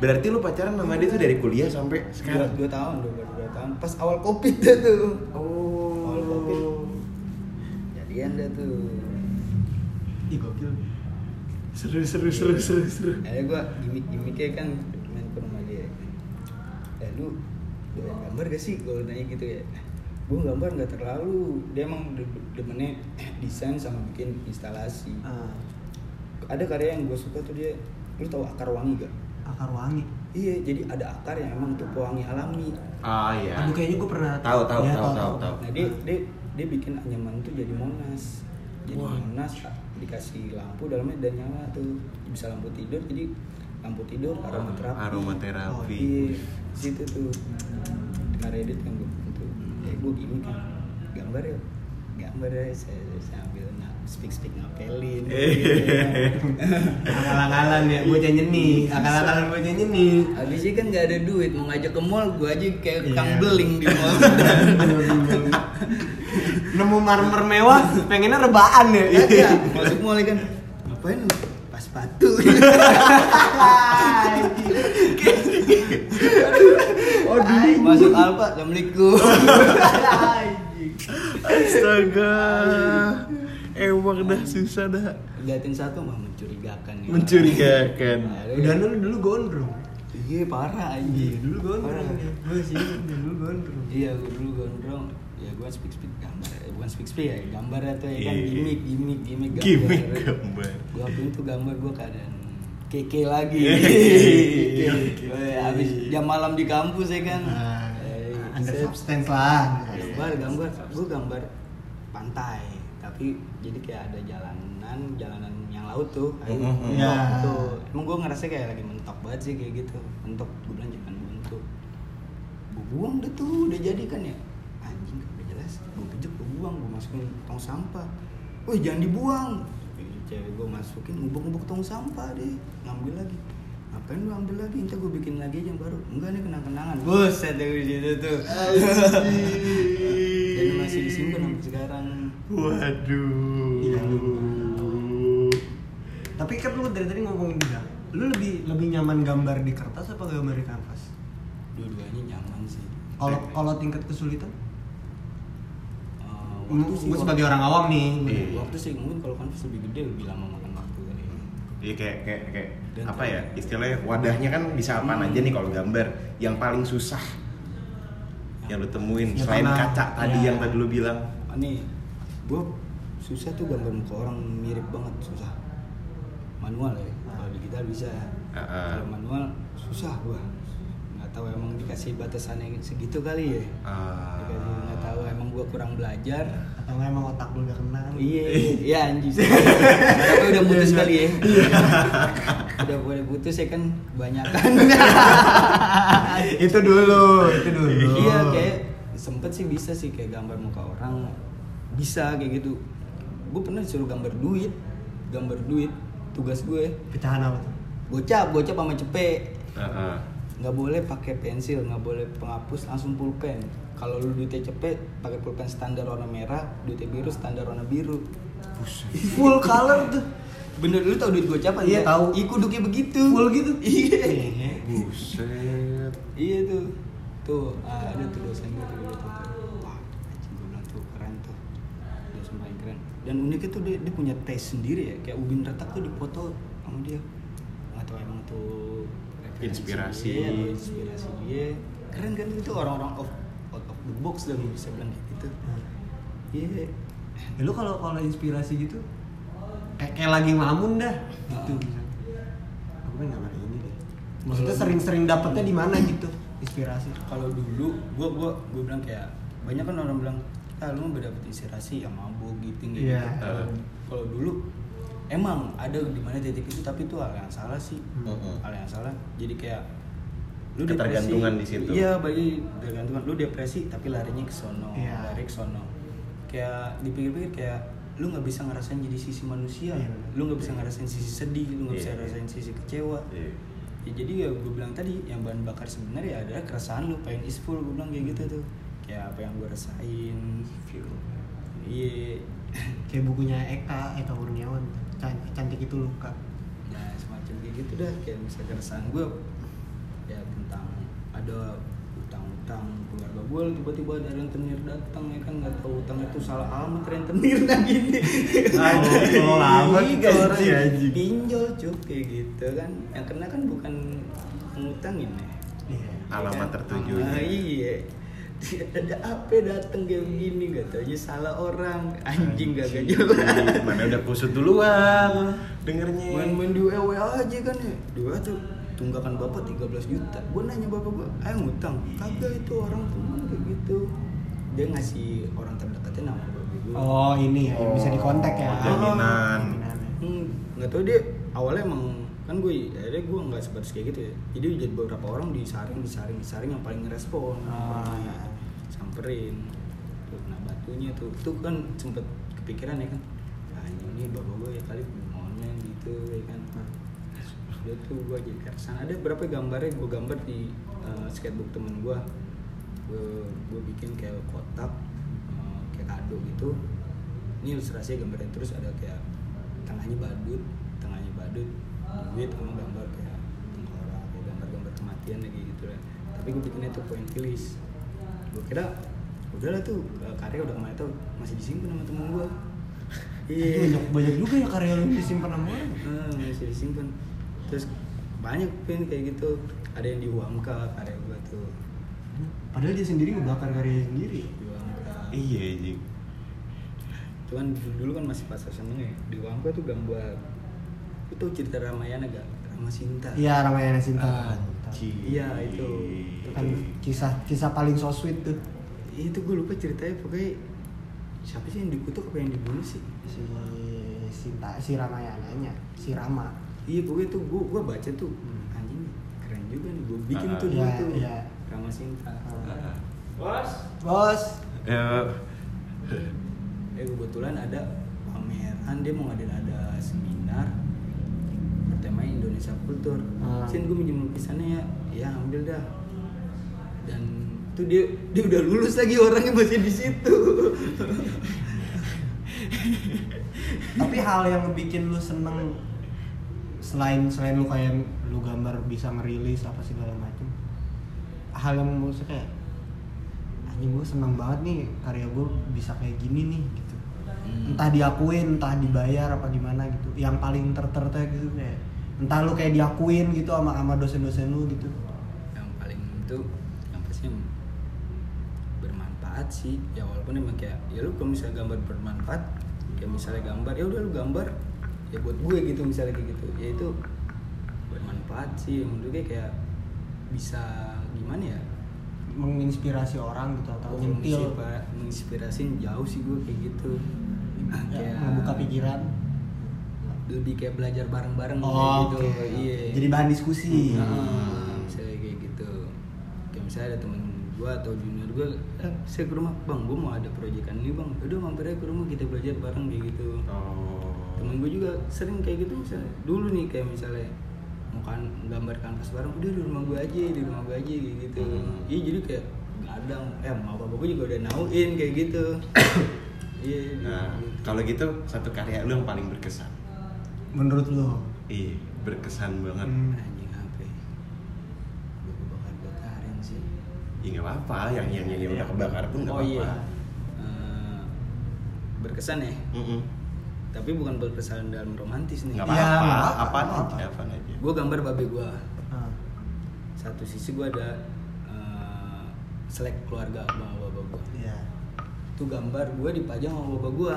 Berarti lu pacaran sama dia tuh dari kuliah sampai sekarang? dua tahun dua, baru dua tahun pas awal covid dah tuh Oh. awal covid jadian dah tuh Ih gokil. Seru seru seru seru seru. akhirnya gue gimmick gimmicknya kan main ke rumah dia eh lu gambar gak sih gue nanya gitu ya gue gambar nggak terlalu. Dia emang de- demennya desain sama bikin instalasi. Ah, ada karya yang gue suka tuh dia lu tahu akar wangi gak akar wangi. iya jadi ada akar yang emang tuh pewangi alami. Ah iya. Aduh kayaknya gue pernah Tahu, tahu, Ya, tahu, tahu, tahu. nah dia dia dia bikin anyaman tuh jadi monas. Jadi Wah. monas dikasih lampu dalamnya dan nyala tuh. Bisa lampu tidur jadi lampu tidur aromaterapi. Aromaterapi. Iya, di situ tuh. Karedit kan gue itu ya gue gini kan gambar ya gambar ya saya sambil nah, speak speak ngapelin Akal-akalan ya, bocah nyeni. Akal-akalan bocah nyeni. Habis itu kan gak ada duit, mau ngajak ke mall, gue aja kayak Iya. kang beling di mall. Nemu marmer mewah, pengennya rebaan ya. Iya, masuk mall kan. Ngapain sepatu. Aduh. masuk Alfa, Assalamualaikum. Astaga. Emang dah susah dah. Liatin satu mah mencurigakan ya. Mencurigakan. Aduh. Udah dulu dulu gondrong. Iya parah aja. Iya, dulu gondrong. Gue sih dulu gondrong. Iya, gue dulu gondrong. Ya gue speak speak gambar, eh, speak ya, gambar atau ya kan Iya. gimmick, gimmick, gimmick gambar. Gimmick gambar. Gue upload tuh gambar gue keadaan keke lagi. Iya. Eh, Habis jam malam di kampus ya kan. Nah, Eh, under set. substance lah. gambar gambar gue gambar pantai tapi jadi kayak ada jalanan jalanan yang laut tuh Mhm. mentok Ya. tuh emang gue ngerasa kayak lagi mentok banget sih kayak gitu mentok gue bilang jangan buntu gue buang deh tuh udah jadi kan ya anjing gak jelas gue pijak buang gue masukin tong sampah. Wih jangan dibuang. Cewek gue masukin ngubuk-ngubuk tong sampah deh ngambil lagi. Ngapain lu ambil lagi? Entar gue bikin lagi aja yang baru. Enggak nih kenang-kenangan. Buset deh di situ tuh. Dan masih disimpan sampai sekarang. Waduh. Tapi kan lu dari tadi ngomongin juga. Lu lebih lebih nyaman gambar di kertas apa gambar di kanvas? dua-duanya nyaman sih. Kalau kalau tingkat kesulitan? Gue sebagai orang awam nih. Iya. waktu sih mungkin kalau kanvas lebih gede lebih lama makan waktu kali ya. Iya kayak kayak kayak Dan apa ya istilahnya wadahnya kan bisa apaan Hmm. aja nih kalau gambar yang paling susah yang lu temuin Ya, selain pernah. kaca tadi Ya. yang tadi lu bilang Ah, nih gue susah tuh gambar muka orang mirip banget susah manual ya kalau digital bisa Ah, ah. kalau manual susah gua nggak tahu emang dikasih batasannya segitu kali ya Ah. dikasih nggak tahu emang gua kurang belajar Atau emang otak lu udah kena? Iya, iya anjing. Tapi udah putus kali ya. udah boleh putus ya kan kebanyakan. itu dulu, itu dulu. iya kayak sempet sih bisa sih kayak gambar muka orang bisa kayak gitu. Gue pernah disuruh gambar duit, gambar duit tugas gue pecahan apa tuh? gocap gocap sama cepet Heeh. Nggak boleh pakai pensil nggak boleh penghapus langsung pulpen. Kalau lu duitnya cepet pakai pulpen standar warna merah duitnya biru standar warna biru. Full color tuh. bener lu tau duit gocapan Iya, nggak? tahu. Ih, kuduknya begitu. Full gitu. iya. Buset. iya tuh. Tuh ah, ada tuh dosen gue tuh gitu tuh. Wah anjing gue bilang tuh keren tuh. Dosen paling keren. Dan uniknya tuh dia, dia punya taste sendiri ya. Kayak ubin retak tuh dipoto sama dia. Nggak tahu emang tuh Inspirasi. dia inspirasi dia keren kan itu orang-orang of out of the box dah bisa bilang kayak gitu iya Ya, lu kalau kalau inspirasi gitu kayak kayak lagi ngelamun dah gitu. Aku pengen gambar ini deh. Maksudnya sering-sering dapetnya di mana gitu inspirasi. kalau dulu gua gua gua bilang kayak banyak kan orang bilang ah lu mah dapet inspirasi ya mabuk gitu gitu Iya. Kalau- kalau dulu emang ada di mana titik itu tapi itu hal yang salah sih Mm-mm. hal yang salah jadi kayak lu Ketergantungan depresi. di situ. iya bagi tergantungan lu depresi tapi larinya ke sono Iya. lari ke sono kayak dipikir-pikir kayak lu nggak bisa ngerasain jadi sisi manusia Iya. lu nggak bisa ngerasain sisi sedih lu nggak bisa Iya. ngerasain sisi kecewa Iya. ya jadi ya gue bilang tadi yang bahan bakar sebenarnya adalah keresahan lu pengen isful gue bilang kayak gitu tuh kayak apa yang gue rasain iya Kayak bukunya Eka, Eka Kurniawan. Can- Cantik itu luka. nah semacam kayak gitu dah kayak misalnya keresahan gue ya tentang ada utang-utang keluarga gue tiba-tiba ada rentenir datang ya kan nggak tahu utang itu salah alamat rentenir nah gini Anjing, kalau lama Iya, gitu orang pinjol cuk kayak gitu kan yang kena kan bukan ngutangin ya Iya. Alamat Kan? tertuju. Ah, iya ada apa datang kayak begini? Gak taunya salah orang. Anjing gak gak jelas Mana udah kusut duluan dengernya. main-main di WW aja kan ya. Dua tuh tunggakan bapak 13 juta. Gue nanya bapak gue ayo ngutang. Kagak itu orang teman kayak gitu. Dia ngasih orang terdekatnya nama bapak gue Oh ini ya, bisa dikontak ya. Oh, jaminan. Hmm, nggak tahu dia awalnya emang kan gue akhirnya gue nggak sebatas kayak gitu ya. Jadi jadi beberapa orang disaring disaring disaring yang paling ngerespon Ah. Pernah samperin. Tuh nah batunya tuh. Tuh kan sempet kepikiran ya kan. Nah ini bapak gue ya kali online gitu ya kan. Udah tuh gue jadi keresan ada berapa gambarnya gue gambar di eh, sketchbook temen gue gue gue bikin kayak kotak eh, kayak kado gitu. Ini ilustrasinya gambarnya. Terus ada kayak tengahnya badut tengahnya badut duit sama gambar kayak tengkorak kayak gambar-gambar kematian kayak gitu lah tapi gue bikinnya tuh pointillis gue kira udahlah tuh eh, karya udah kemarin tuh masih disimpan sama temen gue Iya. Banyak, banyak juga ya karya lu disimpan sama orang. Ah, masih disimpan terus banyak pin kayak gitu ada yang di Uamka karya gua tuh Padahal dia sendiri ngebakar karyanya sendiri. di Uamka Iya, Ji. cuman dulu, kan masih pas seneng ya di Uamka tuh gambar itu cerita Ramayana gak Rama Sinta Iya, Ramayana Sinta. Ah. Iya, itu. Itu kan kisah kisah paling so sweet tuh. itu gue lupa ceritanya pokoknya siapa sih yang dikutuk apa yang dibunuh sih Si Sinta, si Ramayananya, si Rama. iya pokoknya tuh gue gue baca tuh Hmm. anjing keren juga nih gue bikin Ah, tuh dulu iya, tuh iya. Rama Sinta Ah. Bos. Bos, Ya, eh kebetulan ada pameran dia mau ngadain ada seminar Indonesia Kultur. Ah. Sin gue minjem lukisannya ya. Ya ambil dah. Dan tuh dia dia udah lulus lagi orangnya masih di situ. Tapi hal yang bikin lu seneng selain selain lu kayak lu gambar bisa ngerilis apa segala macem hal yang maksudnya kayak anjing gue seneng banget nih karya gue bisa kayak gini nih gitu. Hmm. entah diakuin entah dibayar apa gimana gitu. Yang paling terterta gitu kayak entah lu kayak diakuin gitu sama sama dosen-dosen lu gitu. Yang paling itu yang pasti bermanfaat sih. Ya walaupun emang kayak ya lu kalau misalnya gambar bermanfaat kayak misalnya gambar ya udah lu gambar ya buat gue gitu misalnya kayak gitu. Ya itu bermanfaat sih. Menurut gue kayak bisa gimana ya? Menginspirasi orang gitu atau nyentil. Menginspira- menginspirasi jauh sih gue kayak gitu. Ya, kayak membuka pikiran lebih kayak belajar bareng-bareng oh, gitu oke. iya jadi bahan diskusi Nah, misalnya kayak gitu kayak misalnya ada temen gue atau junior gue eh, saya ke rumah bang gue mau ada proyekan ini bang udah mampir aja ke rumah kita belajar bareng kayak gitu Oh. temen gue juga sering kayak gitu misalnya dulu nih kayak misalnya mau kan gambar kanvas bareng udah di rumah gue aja di rumah gue aja kayak gitu Hmm. iya jadi kayak gadang eh mau bapak gue juga udah nauin kayak gitu iya Nah, gitu. kalau gitu satu karya lu yang paling berkesan. Menurut lu Iya, berkesan banget. Hmm. anjing apa ya? Gue kebakar bakarin sih. Ya nggak apa-apa, yang yang yang udah kebakar pun nggak oh apa-apa. iya Eh, berkesan ya? Mm-mm. tapi bukan berkesan dalam romantis nih. Nggak Iya, apa-apa, apa-apa, apaan nggak aja, apa-apa. apaan aja. gue gambar babe gue Nah, satu sisi gue ada eh, selek keluarga sama bapak gue iya. Itu gambar gue dipajang sama bapak gue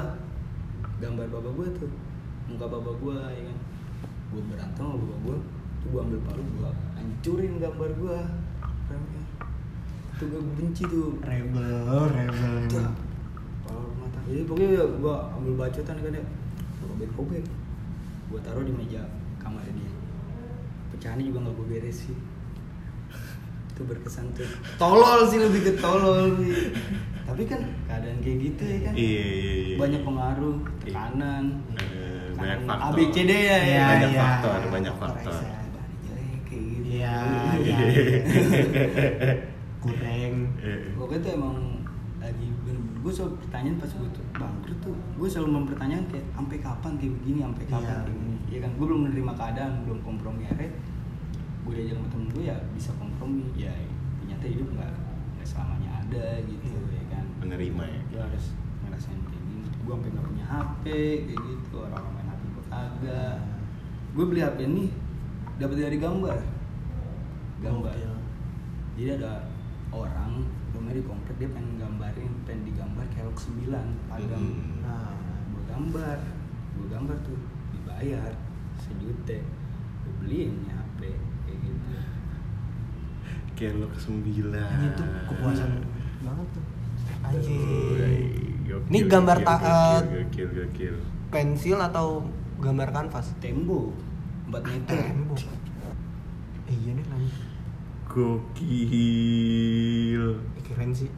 gambar bapak gue tuh muka bapak gue ya kan? Gue berantem sama bapak gue tuh gue ambil palu gue hancurin gambar gue tuh gue benci tuh. Rebel rebel Tuh, palu mata. Jadi pokoknya gue ambil bacotan kan ya. Robek robek gue taruh di meja kamar dia. Pecahannya juga nggak gue beresin. Itu berkesan tuh. Tolol sih lebih ke tolol sih. Tapi kan keadaan kayak gitu ya kan? Iya, iya, iya. banyak pengaruh tekanan. Tekanan banyak faktor. ABCD ya ya Iya, Banyak iya. faktor, banyak faktor. Faktor, Dari jelek kayak gitu Iya, iya. kurang Eh, Pokoknya tuh emang lagi gue selalu pertanyaan pas gue tuh bangkrut tuh gue selalu mempertanyakan kayak sampai kapan kayak begini sampai kapan Iya. kayak gini ya kan gue belum menerima keadaan belum kompromi akhirnya gue diajak sama temen gue ya bisa kompromi ya ternyata hidup nggak nggak selamanya ada gitu Iya. ya kan menerima ya. gue harus ngerasain kayak gini gue sampai nggak punya HP kayak gitu orang-orang HP gue beli HP nih dapat dari gambar. Gambar. Gokil. jadi ada orang rumahnya di komplek dia pengen gambarin pengen digambar kelok 9 padam Mm. nah gue gambar. Gue gambar tuh dibayar sejuta gue beliin HP kayak gitu. Kelok sembilan. ini tuh kepuasan banget tuh. Anjing. Ini gambar ta- eh, pensil atau gambar kanvas tembok 4 meter bu. Eh, iya nih lanjut. Gokil. Keren sih.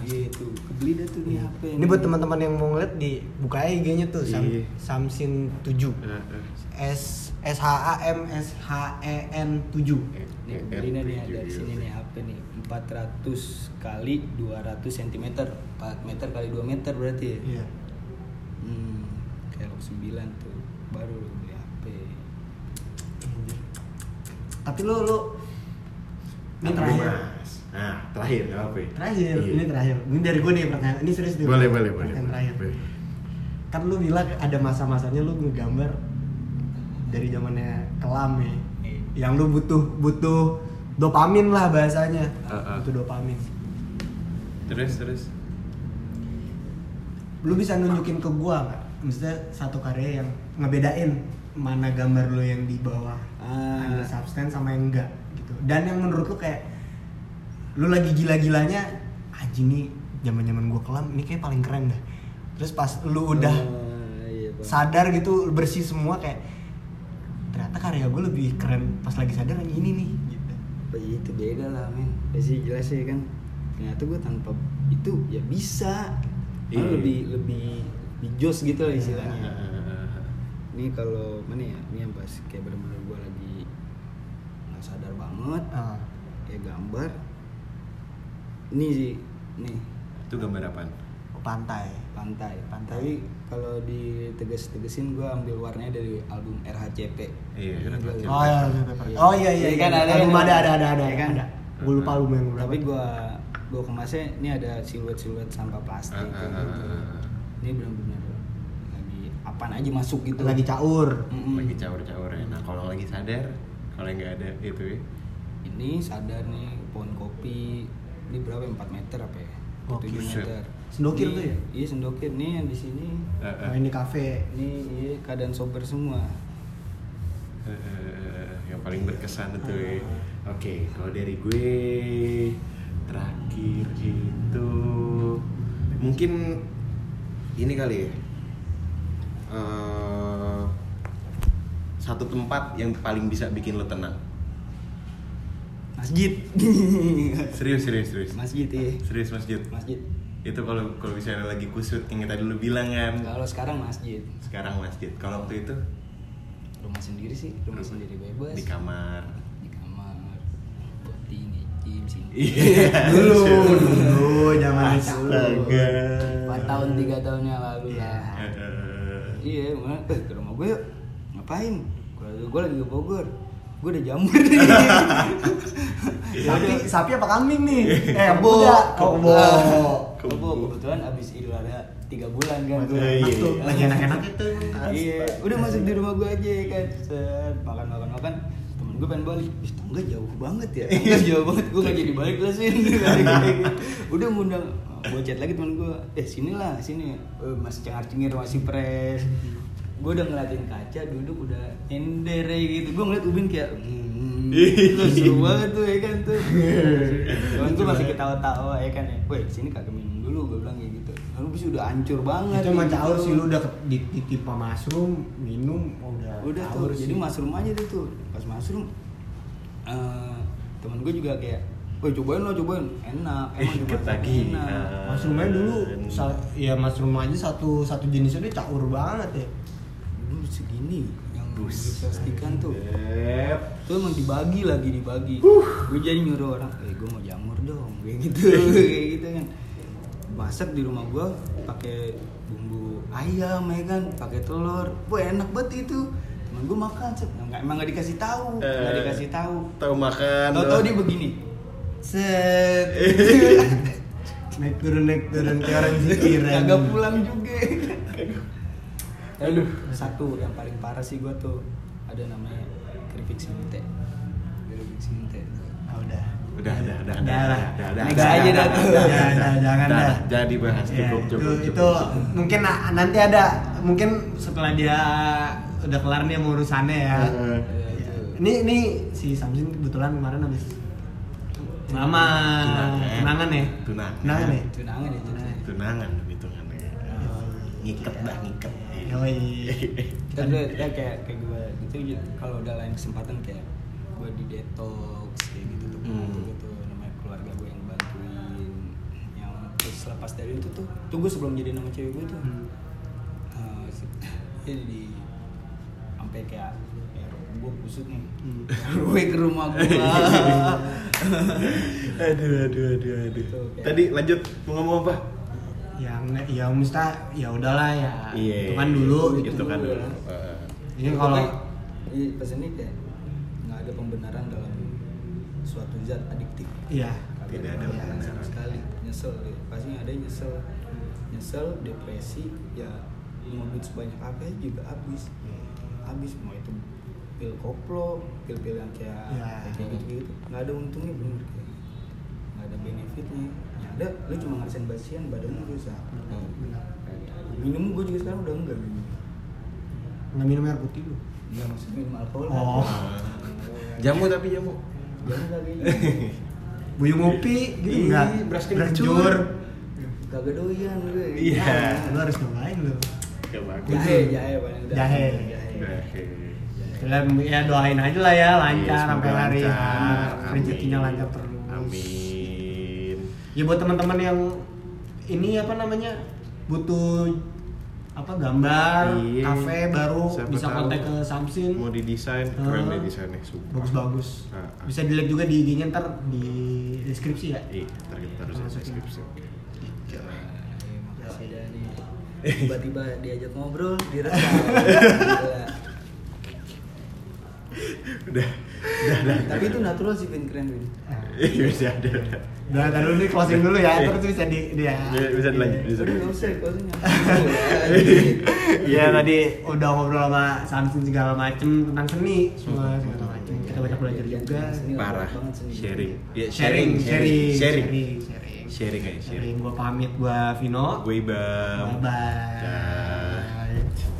iya itu kebeli dah tuh nih HP Ini buat teman-teman yang mau ngeliat di buka IG-nya tuh Sam, Iya. Samsin 7. Heeh. S S H A M S H E N 7. nih belinya nih dari sini nih HP nih 400 kali 200 cm 4 meter kali 2 meter berarti ya Iya. hmm, kayak 9 tuh baru lu beli HP Tapi lu lu ini Tapi, terakhir. Mas. Nah, terakhir apa ya? Terakhir, Iya. ini terakhir. Ini dari gue nih pertanyaan. Ini serius nih. Boleh, boleh, boleh. Terakhir. Boleh. Kan lu bilang ada masa-masanya lu ngegambar dari zamannya kelam ya. Yang lu butuh butuh dopamin lah bahasanya. Heeh. Butuh dopamin. Terus, terus. Lu bisa nunjukin ke gua nggak? Maksudnya satu karya yang ngebedain mana gambar lu yang di bawah Ah. ada substance sama yang enggak gitu. Dan yang menurut lu kayak lu lagi gila-gilanya anjing nih zaman-zaman gua kelam ini kayak paling keren dah. Terus pas lu udah Oh, iya, Bang. sadar gitu bersih semua kayak ternyata karya gue lebih keren pas lagi sadar yang ini nih gitu. Iya, itu beda lah men ya sih jelas sih kan ternyata gue tanpa itu ya bisa Malah Iya. lebih lebih lebih jos gitu lah istilahnya Heeh. Ini kalau mana ya ini yang pas kayak bener-bener gue lagi nggak sadar banget Ah. kayak gambar ini sih nih Itu gambar apaan? pantai. pantai Pantai. tapi kalau diteges-tegesin gue ambil warnanya dari album RHCP Iya, RHCP. Oh iya, Iya. oh iya iya, Iya kan ada album ada ada ada ada Iya kan? ada. Gue lupa album yang berapa. tapi gua gua kemasnya ini ada siluet-siluet sampah plastik Ah, ah, gitu. ini benar-benar apaan aja masuk gitu lagi caur. Mm-mm. Lagi caur-caur ya. Nah, kalau lagi sadar, kalau nggak ada itu ya. ini sadar nih pohon kopi ini berapa ya? 4 meter apa ya Oh, 7 buset. meter Sendokir Ini- tuh ya? iya sendokir nih yang di sini Heeh. Oh, ini kafe. ini iya, keadaan sober semua Eh, yang paling berkesan itu ya. Ah. Oke, kalau dari gue terakhir itu mungkin ini kali ya. Eh, satu tempat yang paling bisa bikin lo tenang. masjid Serius, serius, serius. masjid iya Serius masjid. masjid Itu kalau kalau misalnya lagi kusut yang tadi lu bilang kan. kalau sekarang masjid Sekarang masjid. Kalau waktu itu rumah sendiri sih rumah sendiri bebas di kamar. di kamar poti gym sini Iya. Dulu, dulu zaman Astaga. empat tahun tiga tahun yang lalu iya mana eh, ke rumah gue yuk. Ngapain? Gue gue lagi ke Bogor. Gue udah jamur nih. Sapi, sapi apa kambing nih? Eh, Kebo. kebo. Kebo. Kebetulan abis idul adha tiga bulan kan gue Iya, iya. lagi enak-enak itu. iya. Udah masuk di rumah gue aja kan. Set makan makan makan. Temen gue pengen balik. Ih, tangga jauh banget ya. Tangga jauh banget. Gue gak jadi balik lah sih udah ngundang gue chat lagi temen gue eh sini lah sini. Eh, masih cengar cengir masih fresh. Gue udah ngeliatin kaca duduk udah ender ya gitu. Gue ngeliat ubin kayak hmm, tuh seru banget tuh ya kan tuh. Temen gue masih ketawa-tawa ya kan ya. Weh sini kagak minum dulu gue bilang kayak gitu. Lalu bis udah hancur banget Itu caur gitu. sih lu udah ditipa mushroom, minum, udah. udah tuh sih. jadi mushroom aja deh tuh. Pas mushroom eh temen gue juga kayak Woi cobain lo cobain. Enak emang mata lagi. enak. Ah. Mushroomnya dulu, sa- ya mushroom aja satu satu jenisnya dia caur banget ya. dulu segini yang Bus. dipastikan tuh. Yep. tuh emang dibagi lagi dibagi. Gue jadi nyuruh orang eh gue mau jamur dong. Kayak gitu. Kayak gitu kan. Masak di rumah gue pakai bumbu ayam ya kan. Pakai telur. Wah enak banget itu. Temen gue makan nggak emang nggak dikasih tahu. Nggak Eh, dikasih tahu. Tahu makan. tahu-tahu dia begini Set. naik turun naik turun kayak orang zikiran. kagak pulang juga aduh satu yang paling parah sih gue tuh ada namanya keripik sinte keripik sinte Ah, udah. Udah, udah, udah, Udah udah, udah. Next aja dah tuh. Udah, udah, jangan Udah, dah. Jangan dibahas Ya, cukup, itu, cukup, itu cukup. mungkin na- nanti ada mungkin setelah dia udah kelar nih urusannya ya. Heeh. Iya, Ini ini si Samsin kebetulan kemarin habis lama Tunangan. tunangan ya. Tunangan. Tunangan ya. tunangan ya tunangan Tunangan hitungannya. ngiket dah ngiket Yoi. Kita udah, udah kayak kayak gue gitu aja. Kalau udah lain kesempatan kayak gue di detox kayak gitu tuh Hmm. gitu gitu namanya keluarga gue yang bantuin yang terus lepas dari itu tuh tuh gue sebelum jadi nama cewek gue tuh Hmm. eh, se- jadi di sampai kayak ya, gue busuk nih Hmm. gue ke rumah gue aduh aduh aduh aduh. Kayak- tadi lanjut mau ngomong apa? Ya nggak, ya mustah, ya udahlah ya. Iya. Itu kan dulu itu gitu. kan dulu. Ya. Eh, Ini kalau Iya, pesan ini kayak nggak ada pembenaran dalam suatu zat adiktif. Iya. Tidak ada pembenaran. Sama sekali. Nyesel ya. pasti ada yang nyesel. Nyesel depresi ya mau duit sebanyak apa ya juga habis. Habis mau itu pil koplo pil-pil yang kayak Ya. kayak gitu gitu nggak ada untungnya bener kayak nggak ada benefitnya ya ada lu cuma ngerasain basian badan lu rusak benar. minum gue juga sekarang udah enggak minum Nggak minum air putih lu. Enggak maksudnya minum alkohol Oh. jamu tapi jamu Jangan lagi. Buyung ngopi gitu enggak? beras kencur. kencur. Kagak doyan gue. Iya. Lu harus nyobain lu. Jahe, jahe. Jahe. Jahe. Ya, ya doain aja lah ya lancar Iya, sampai hari lancar. H. rezekinya Amin. lancar terus. amin Ya buat teman-teman yang ini apa namanya butuh apa gambar Iya. kafe baru Siapa bisa kontak ke Samsin mau didesain keren Ah. deh desainnya sumpah bagus-bagus Ah, ah. bisa dilihat juga di IG-nya ntar di deskripsi ya Iya, ntar kita taruh di Masukin. deskripsi. Eh, Makasih Dani. Tiba-tiba diajak ngobrol, direkam. Udah, udah, udah. Tapi itu natural sih Vin keren Vin. Iya, bisa ada. udah. udah ntar dulu nih closing dulu ya terus bisa di dia Bisa, bisa dilanjut, bisa. Udah nggak usah closingnya. Iya tadi udah ngobrol sama Samsin segala macem tentang seni semua segala macem kita banyak belajar juga Parah. banget seni. Sharing. Ya, sharing sharing sharing. sharing sharing Sharing aja, sharing. gua pamit gua Vino Gue Ibam. bye bye